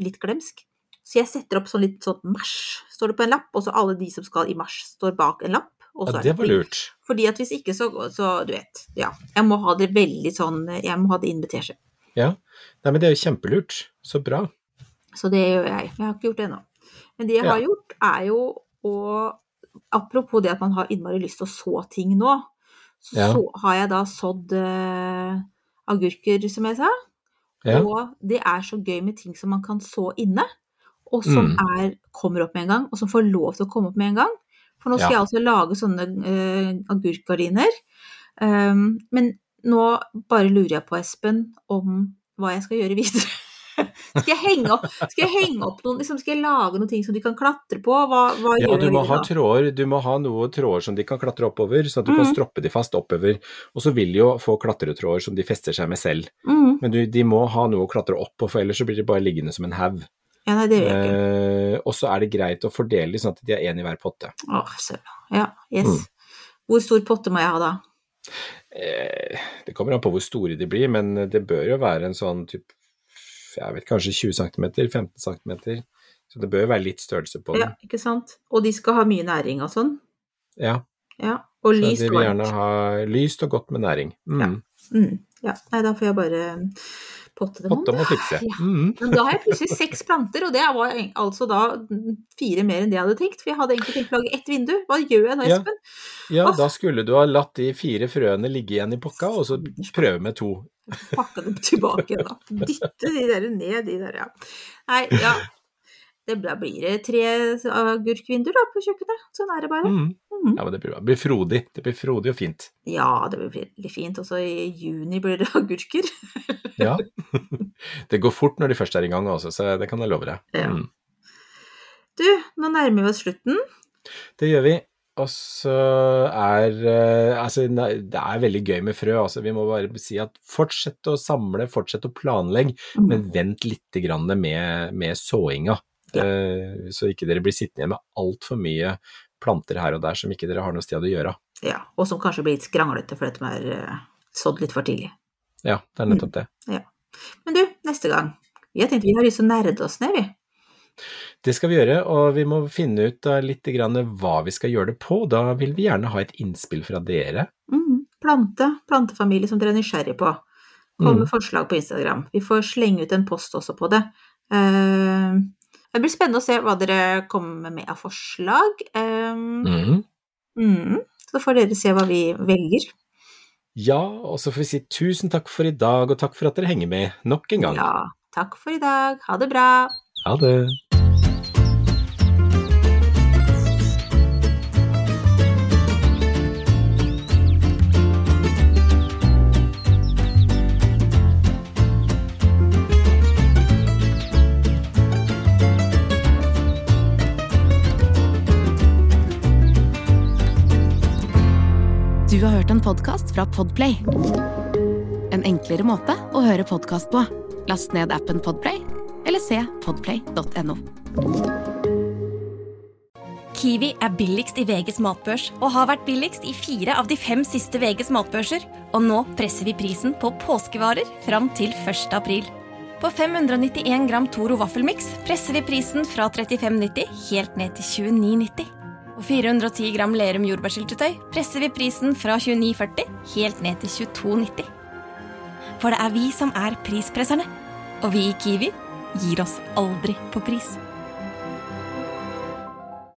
Speaker 4: litt glemsk. Så jeg setter opp sånn litt sånn mars, står det på en lapp, og så alle de som skal i mars, står bak en lapp.
Speaker 3: Ja, det var lurt.
Speaker 4: Fordi at hvis ikke, så, så du vet. Ja. Jeg må ha det veldig sånn Jeg må ha det invitert seg.
Speaker 3: Ja, Nei, men det er jo kjempelurt. Så bra.
Speaker 4: Så det gjør jeg. Jeg har ikke gjort det ennå. Men det jeg har
Speaker 3: Ja.
Speaker 4: gjort, er jo å Apropos det at man har innmari lyst til å så ting nå, så,
Speaker 3: Ja.
Speaker 4: så har jeg da sådd uh, agurker, som jeg sa.
Speaker 3: Ja.
Speaker 4: Og det er så gøy med ting som man kan så inne, og som
Speaker 3: Mm.
Speaker 4: er, kommer opp med en gang, og som får lov til å komme opp med en gang. For nå skal
Speaker 3: Ja.
Speaker 4: jeg altså lage sånne uh, agurkgardiner. Um, men nå bare lurer jeg på, Espen, om hva jeg skal gjøre videre. skal, jeg henge opp, skal jeg henge opp noen liksom, Skal jeg lage noen ting som de kan klatre på? Hva, hva
Speaker 3: Ja,
Speaker 4: gjør
Speaker 3: du må ha tråder, du må ha noen tråder som de kan klatre oppover, sånn at du kan
Speaker 4: Mhm.
Speaker 3: stroppe de fast oppover. Og så vil de jo få klatretråder som de fester seg med selv.
Speaker 4: Mm.
Speaker 3: Men du, de må ha noe å klatre opp på, for ellers så blir de bare liggende som en haug.
Speaker 4: Ja, nei, det gjør jeg ikke.
Speaker 3: Og så er det greit å fordele de sånn at de er én i hver potte.
Speaker 4: Åh, søren. Ja, yes.
Speaker 3: Mm.
Speaker 4: Hvor stor potte må jeg ha da?
Speaker 3: Eh, det kommer an på hvor store de blir, men det bør jo være en sånn type jeg vet kanskje 20 cm, 15 cm. Så det bør jo være litt størrelse på den.
Speaker 4: Ja, ikke sant? Og de skal ha mye næring og sånn.
Speaker 3: Ja,
Speaker 4: Ja. Og
Speaker 3: så de vil gjerne ha lyst og godt med næring. Mm.
Speaker 4: Mm, ja. Nei, da får jeg bare potte.
Speaker 3: Potte må fikse.
Speaker 4: Ja.
Speaker 3: Mm.
Speaker 4: Men da har jeg plutselig seks planter, og det var altså da fire mer enn det jeg hadde tenkt. For jeg hadde egentlig tenkt å lage ett vindu. Hva gjør jeg nå, Espen?
Speaker 3: Ja,
Speaker 4: ja
Speaker 3: da skulle du ha latt de fire frøene ligge igjen i pokka, og så prøve med to.
Speaker 4: Pakke dem tilbake igjen, da. Dytte de der ned, de der, ja. Nei, ja. Det, blir tre agurkvinduer da på kjøkkenet. Sånn er det bare.
Speaker 3: Mm.
Speaker 4: Mm.
Speaker 3: Ja, men det blir, det blir frodig. Det blir frodig og fint.
Speaker 4: Ja, det blir veldig fint. Og så i juni blir det agurker.
Speaker 3: Ja. Det går fort når de først er i gang også, så det kan jeg love deg.
Speaker 4: Ja.
Speaker 3: Mm.
Speaker 4: Du, nå nærmer vi oss slutten.
Speaker 3: Det gjør vi. Og så er eh, Altså, det er veldig gøy med frø. Altså, vi må bare si at fortsett å samle, fortsett å planlegge,
Speaker 4: Mm.
Speaker 3: men vent litt med, med såinga.
Speaker 4: Ja.
Speaker 3: Eh, så ikke dere blir sittende igjen med altfor mye planter her og der som ikke dere har noe sted å gjøre.
Speaker 4: Ja, og som kanskje blir litt skranglete fordi de er eh, sådd litt for tidlig.
Speaker 3: Ja, det er nettopp det.
Speaker 4: Men du, neste gang. Vi har tenkt vi har lyst til å nerde oss ned, vi.
Speaker 3: Det skal vi gjøre, og vi må finne ut litt hva vi skal gjøre det på. Da vil vi gjerne ha et innspill fra dere.
Speaker 4: Mm, Plante, plantefamilie som dere er nysgjerrig på. Kom med
Speaker 3: Mm.
Speaker 4: forslag på Instagram. Vi får slenge ut en post også på det. Eh, det blir spennende å se hva dere kommer med av forslag. Um,
Speaker 3: Mm.
Speaker 4: mm. Så får dere se hva vi velger.
Speaker 3: Ja, og så får vi si tusen takk for i dag, og takk for at dere henger med nok en gang.
Speaker 4: Ja, takk for i dag. Ha det bra.
Speaker 3: Ha det.
Speaker 1: Du har hørt en podkast fra Podplay. En enklere måte å høre podkast på. Last ned appen Podplay, eller se podplay.no.
Speaker 7: Kiwi er billigst i VGs matbørs og har vært billigst i fire av de fem siste VGs matbørser. Og nå presser vi prisen på påskevarer fram til 1. april. På 591 gram Toro vaffelmiks presser vi prisen fra 35,90 helt ned til 29,90. Og 410 gram Lerum jordbærsyltetøy presser vi prisen fra 29,40 helt ned til 22,90. For det er vi som er prispresserne. Og vi i Kiwi gir oss aldri på pris.